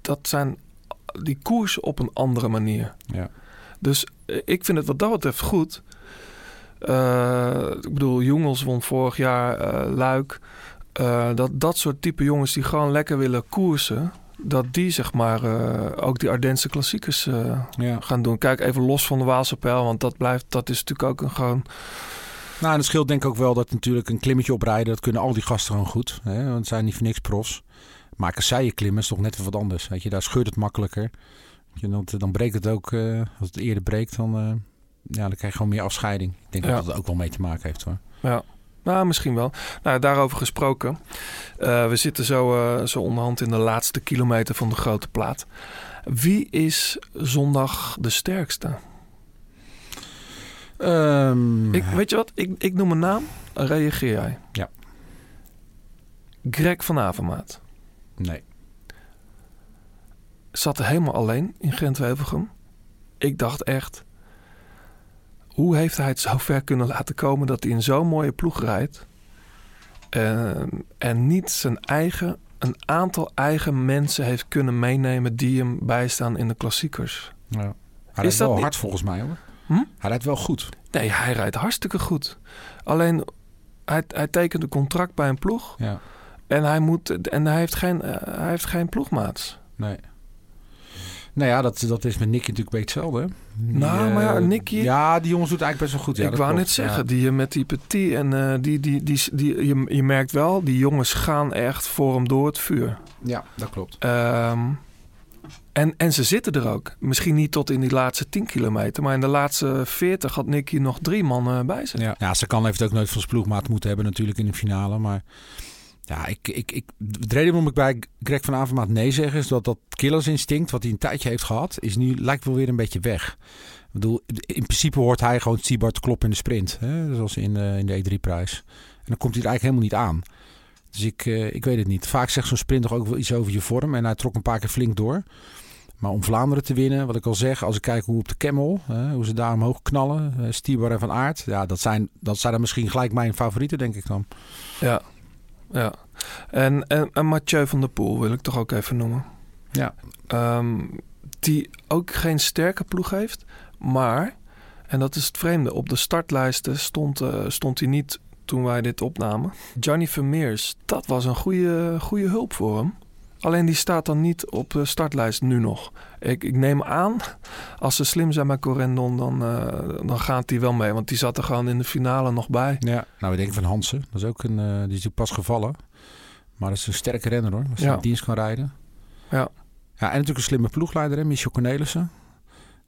dat zijn die koers op een andere manier. Ja. Dus eh, ik vind het wat dat betreft goed. Eh, ik bedoel, Jongels won vorig jaar eh, Luik. Dat, dat soort type jongens die gewoon lekker willen koersen... dat die zeg maar ook die Ardense klassiekers Ja. gaan doen. Kijk even los van de Waalse pijl, want dat, blijft, dat is natuurlijk ook een gewoon... Nou, en het scheelt denk ik ook wel dat natuurlijk een klimmetje oprijden, dat kunnen al die gasten gewoon goed. Hè? Want het zijn niet voor niks profs. Maar kasseien klimmen is toch net even wat anders. Weet je, daar scheurt het makkelijker. Je, dan, dan breekt het ook, eh, als het eerder breekt, dan, eh, ja, dan krijg je gewoon meer afscheiding. Ik denk Ja. dat dat ook wel mee te maken heeft hoor. Ja, nou, misschien wel. Nou, daarover gesproken. Eh, we zitten zo, zo onderhand in de laatste kilometer van de grote plaat. Wie is zondag de sterkste? Ehm, Ik, weet je wat? Ik, ik noem een naam. Reageer jij? Ja. Greg van Avermaat. Nee. Zat helemaal alleen in Gent-Wevelgem. Ik dacht echt... Hoe heeft hij het zo ver kunnen laten komen... dat hij in zo'n mooie ploeg rijdt... En, en niet zijn eigen... een aantal eigen mensen heeft kunnen meenemen... die hem bijstaan in de klassiekers. Ja. Hij Is dat wel niet- hard volgens mij hoor. Hm? Hij rijdt wel goed. Nee, hij rijdt hartstikke goed. Alleen, hij, hij tekent een contract bij een ploeg... Ja. En hij, moet, en hij, heeft geen, eh, hij heeft geen ploegmaats. Nee. Nou ja, dat, dat is met Nicky natuurlijk een beetje hetzelfde. Die, Nou, maar ja, eh, Nicky- Ja, die jongens doet eigenlijk best wel goed. Ja, ik wou klopt. net zeggen, Ja. die eh, met die petit en die, die, die, die, je, je merkt wel, die jongens gaan echt voor hem door het vuur. Ja, dat klopt. Ehm, en, en ze zitten er ook. Misschien niet tot in die laatste 10 kilometer, maar in de laatste 40 had Nicky nog drie man eh, bij zich. Ja, ja kan heeft ook nooit van zijn ploegmaat moeten hebben natuurlijk in de finale. Maar ja, ik, ik, ik, de reden waarom ik bij Greg van Avermaat nee zeg... is dat dat killersinstinct wat hij een tijdje heeft gehad... Is nu, lijkt wel weer een beetje weg. Ik bedoel, in principe hoort hij gewoon Siebart kloppen in de sprint. Hè? Zoals in, eh, in de E3-prijs. En dan komt hij er eigenlijk helemaal niet aan. Dus ik, eh, ik weet het niet. Vaak zegt zo'n sprint toch ook wel iets over je vorm. En hij trok een paar keer flink door. Maar om Vlaanderen te winnen, wat ik al zeg, als ik kijk hoe op de hè, hoe ze daar omhoog knallen, Stiebar en Van Aert, ja, dat zijn, dat zijn dan misschien gelijk mijn favorieten, denk ik dan. Ja, ja. En, en, en Mathieu van der Poel wil ik toch ook even noemen. Ja. Ehm, die ook geen sterke ploeg heeft, maar En dat is het vreemde. Op de startlijsten stond, eh, stond hij niet toen wij dit opnamen. Johnny Vermeers, dat was een goede, goede hulp voor hem. Alleen die staat dan niet op de startlijst nu nog. Ik, ik neem aan, als ze slim zijn met Corendon, dan, eh, dan gaat hij wel mee. Want die zat er gewoon in de finale nog bij. Ja, nou, we denken van Hansen. Dat is ook een, eh, die is natuurlijk pas gevallen. Maar dat is een sterke renner hoor. Als hij Ja. in dienst kan rijden. Ja. Ja, en natuurlijk een slimme ploegleider, hè, Michel Cornelissen.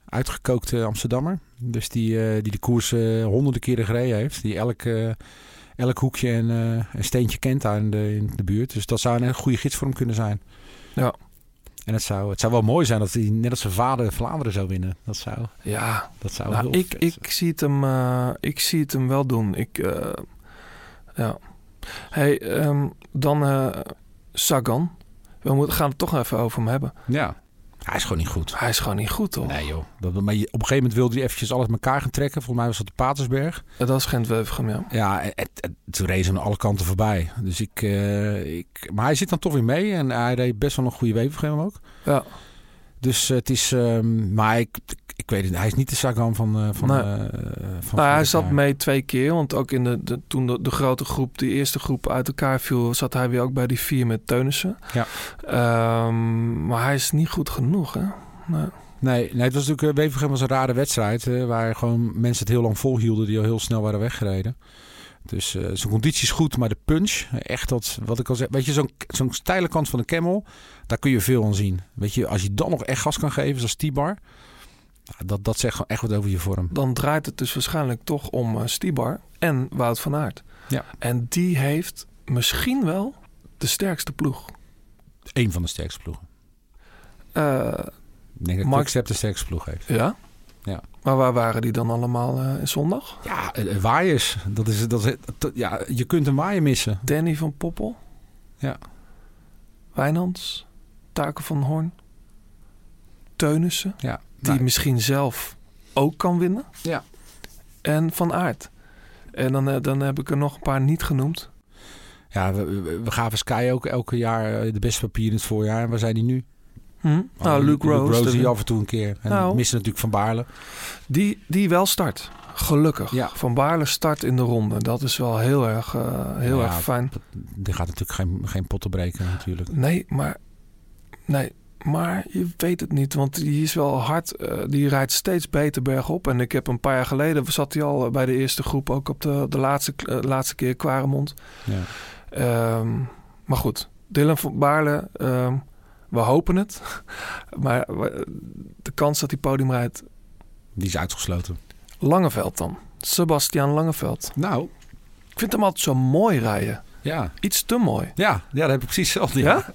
Uitgekookte Amsterdammer. Dus die, eh, die de koers eh, honderden keren gereden heeft. Die elk, eh, elk hoekje en eh, een steentje kent daar in de, in de buurt. Dus dat zou een goede gids voor hem kunnen zijn. Ja. En het zou, het zou wel mooi zijn dat hij net als zijn vader Vlaanderen zou winnen. Dat zou, Ja, dat zou nou, ik, ik, zie het hem, eh, ik zie het hem wel doen. Ik, eh, ja. Hey, ehm, dan Sagan. We moeten, gaan het toch even over hem hebben. Ja. Hij is gewoon niet goed. Hij is gewoon niet goed, toch? Nee joh. Dat, maar je- op een gegeven moment wilde hij eventjes alles met elkaar gaan trekken. Volgens mij was dat de Patersberg. Dat was Gent-Wevelgem, ja. Ja, toen reed ze aan alle kanten voorbij. Dus ik, eh, ik... Maar hij zit dan toch weer mee. En hij reed best wel een goede Wevelgem ook. Ja. Dus eh, het is... ehm, maar ik, ik weet het Hij is niet de Sagan van... eh, van, eh, van Nou, hij zat mee twee keer. Want ook in de, de, toen de, de grote groep, de eerste groep uit elkaar viel... zat hij weer ook bij die vier met Teunissen. Ja. Ehm, maar hij is niet goed genoeg, hè? Nee. Nee, nee, het was natuurlijk... Wevelgem was een rare wedstrijd. waar gewoon mensen het heel lang volhielden. Die al heel snel waren weggereden. Dus eh, zijn conditie is goed, maar de punch, echt dat, wat ik al zeg, weet je, zo'n zo'n steile kant van de camel, daar kun je veel aan zien. Weet je, als je dan nog echt gas kan geven, zoals T-bar, nou, dat, dat zegt gewoon echt wat over je vorm. Dan draait het dus waarschijnlijk toch om eh, Stibar en Wout van Aert. Ja. En die heeft misschien wel de sterkste ploeg. Eén van de sterkste ploegen. Eh, Ik denk dat Mark- de sterkste ploeg heeft. ja? Ja. Maar waar waren die dan allemaal eh, in zondag? Ja, eh, eh, waaiers. Dat is, dat is, dat- ja, je kunt een waaier missen. Danny van Poppel? Ja. Wijnands? Taken van Hoorn? Teunissen? Ja. Die Nou, misschien zelf ook kan winnen? Ja. En Van Aert? En dan, eh, dan heb ik er nog een paar niet genoemd. ja, we, we, gaven Sky ook elke jaar eh, de beste papier in het voorjaar. En waar zijn die nu? Hm? Nou, Luke Rose. zie je de- af en toe een keer. En Nou. missen natuurlijk Van Baarle. Die, die wel start. Gelukkig. Ja. Van Baarle start in de ronde. Dat is wel heel erg, eh, heel Ja, erg fijn. Die gaat natuurlijk geen, geen potten breken natuurlijk. Nee, maar, nee, maar je weet het niet. Want die is wel hard. eh, die rijdt steeds beter bergop. En ik heb een paar jaar geleden... zat hij al bij de eerste groep. Ook op de, de laatste, eh, laatste keer Quaremont. Ja. Ehm, maar goed, Dylan van Baarle... ehm, we hopen het. maar de kans dat hij podium rijdt... Die is uitgesloten. Langeveld dan. Sebastian Langeveld. Nou, Ik vind hem altijd zo mooi rijden. ja. Iets te mooi. Ja, ja dat heb ik precies hetzelfde. Ja?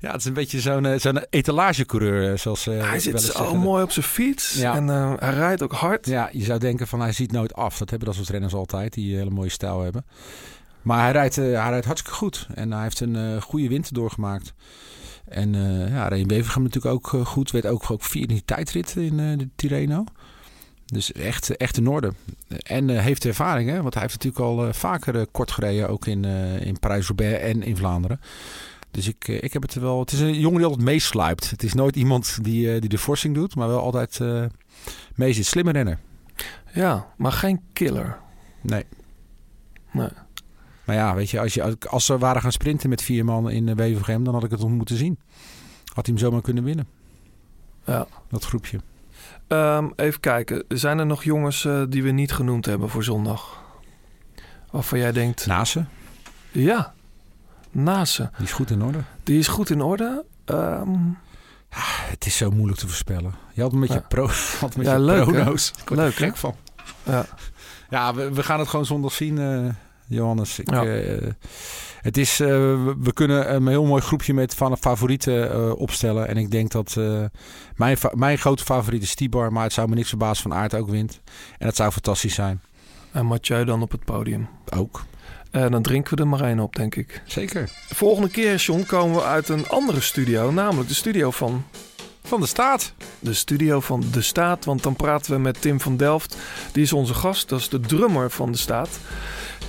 Ja, het is een beetje zo'n eh, zo'n etalagecoureur, eh, zoals eh, hij zit zo zeggen. mooi op zijn fiets. Ja. En hij rijdt ook hard. Ja, je zou denken van hij ziet nooit af. Dat hebben dat soort renners altijd, die een hele mooie stijl hebben. Maar hij rijdt, hij rijdt hartstikke goed. En hij heeft een goede winter doorgemaakt. En eh ja, Reen Wevergem natuurlijk ook eh, goed. Werd ook, ook vierde in die tijdrit in eh, de Tirreno. Dus echt, echt in orde. En heeft ervaring, hè? want hij heeft natuurlijk al vaker kort gereden. Ook in, in Parijs-Roubaix en in Vlaanderen. Dus ik, ik heb het wel... Het is een jongen die altijd meesluipt. Het is nooit iemand die, die de forcing doet, maar wel altijd eh mee zit. Slimme renner. Ja, maar geen killer. Nee. Nee. Maar ja, weet je, als, je, als ze waren gaan sprinten met vier man in de Wevergem, dan had ik het nog moeten zien. Had hij hem zomaar kunnen winnen, Ja. dat groepje. Ehm, even kijken. Zijn er nog jongens eh, die we niet genoemd hebben voor zondag? Waarvan jij denkt... Nase, Ja, Nase. die is goed in orde. Die is goed in orde. Ehm, Het is zo moeilijk te voorspellen. Je had met je, Ja. pro, had met Ja, je leuk, prono's. Ik Leuk, gek van. ja. Ja, we, we gaan het gewoon zondag zien, eh, Johannes. Ik, Ja. eh, het is, eh, we, kunnen een heel mooi groepje met van favorieten eh, opstellen. En ik denk dat mijn, mijn grote favoriet is Stibar. Maar het zou me niks verbazen van Aert ook wint. En dat zou fantastisch zijn. En Mathieu dan op het podium. Ook. En dan drinken we maar één op, denk ik. Zeker. De volgende keer, John, komen we uit een andere studio. Namelijk de studio van... Van de staat. De studio van De Staat. Want dan praten we met Tim van Delft. Die is onze gast. Dat is de drummer van De Staat.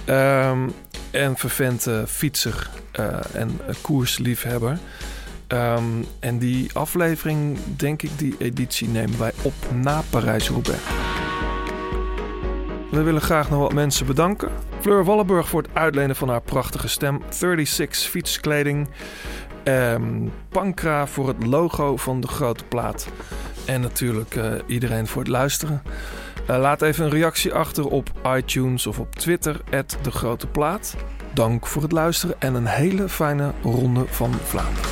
Ehm, en vervent fietser eh, en eh, koersliefhebber. Ehm, en die aflevering, denk ik, die editie nemen wij op na Parijs-Roubaix. We willen graag nog wat mensen bedanken. Fleur Wallenburg voor het uitlenen van haar prachtige stem. 36 fietskleding. Ehm, Pankra voor het logo van de grote plaat. En natuurlijk eh, iedereen voor het luisteren. Eh, laat even een reactie achter op iTunes of op Twitter, de grote plaat. Dank voor het luisteren en een hele fijne ronde van Vlaanderen.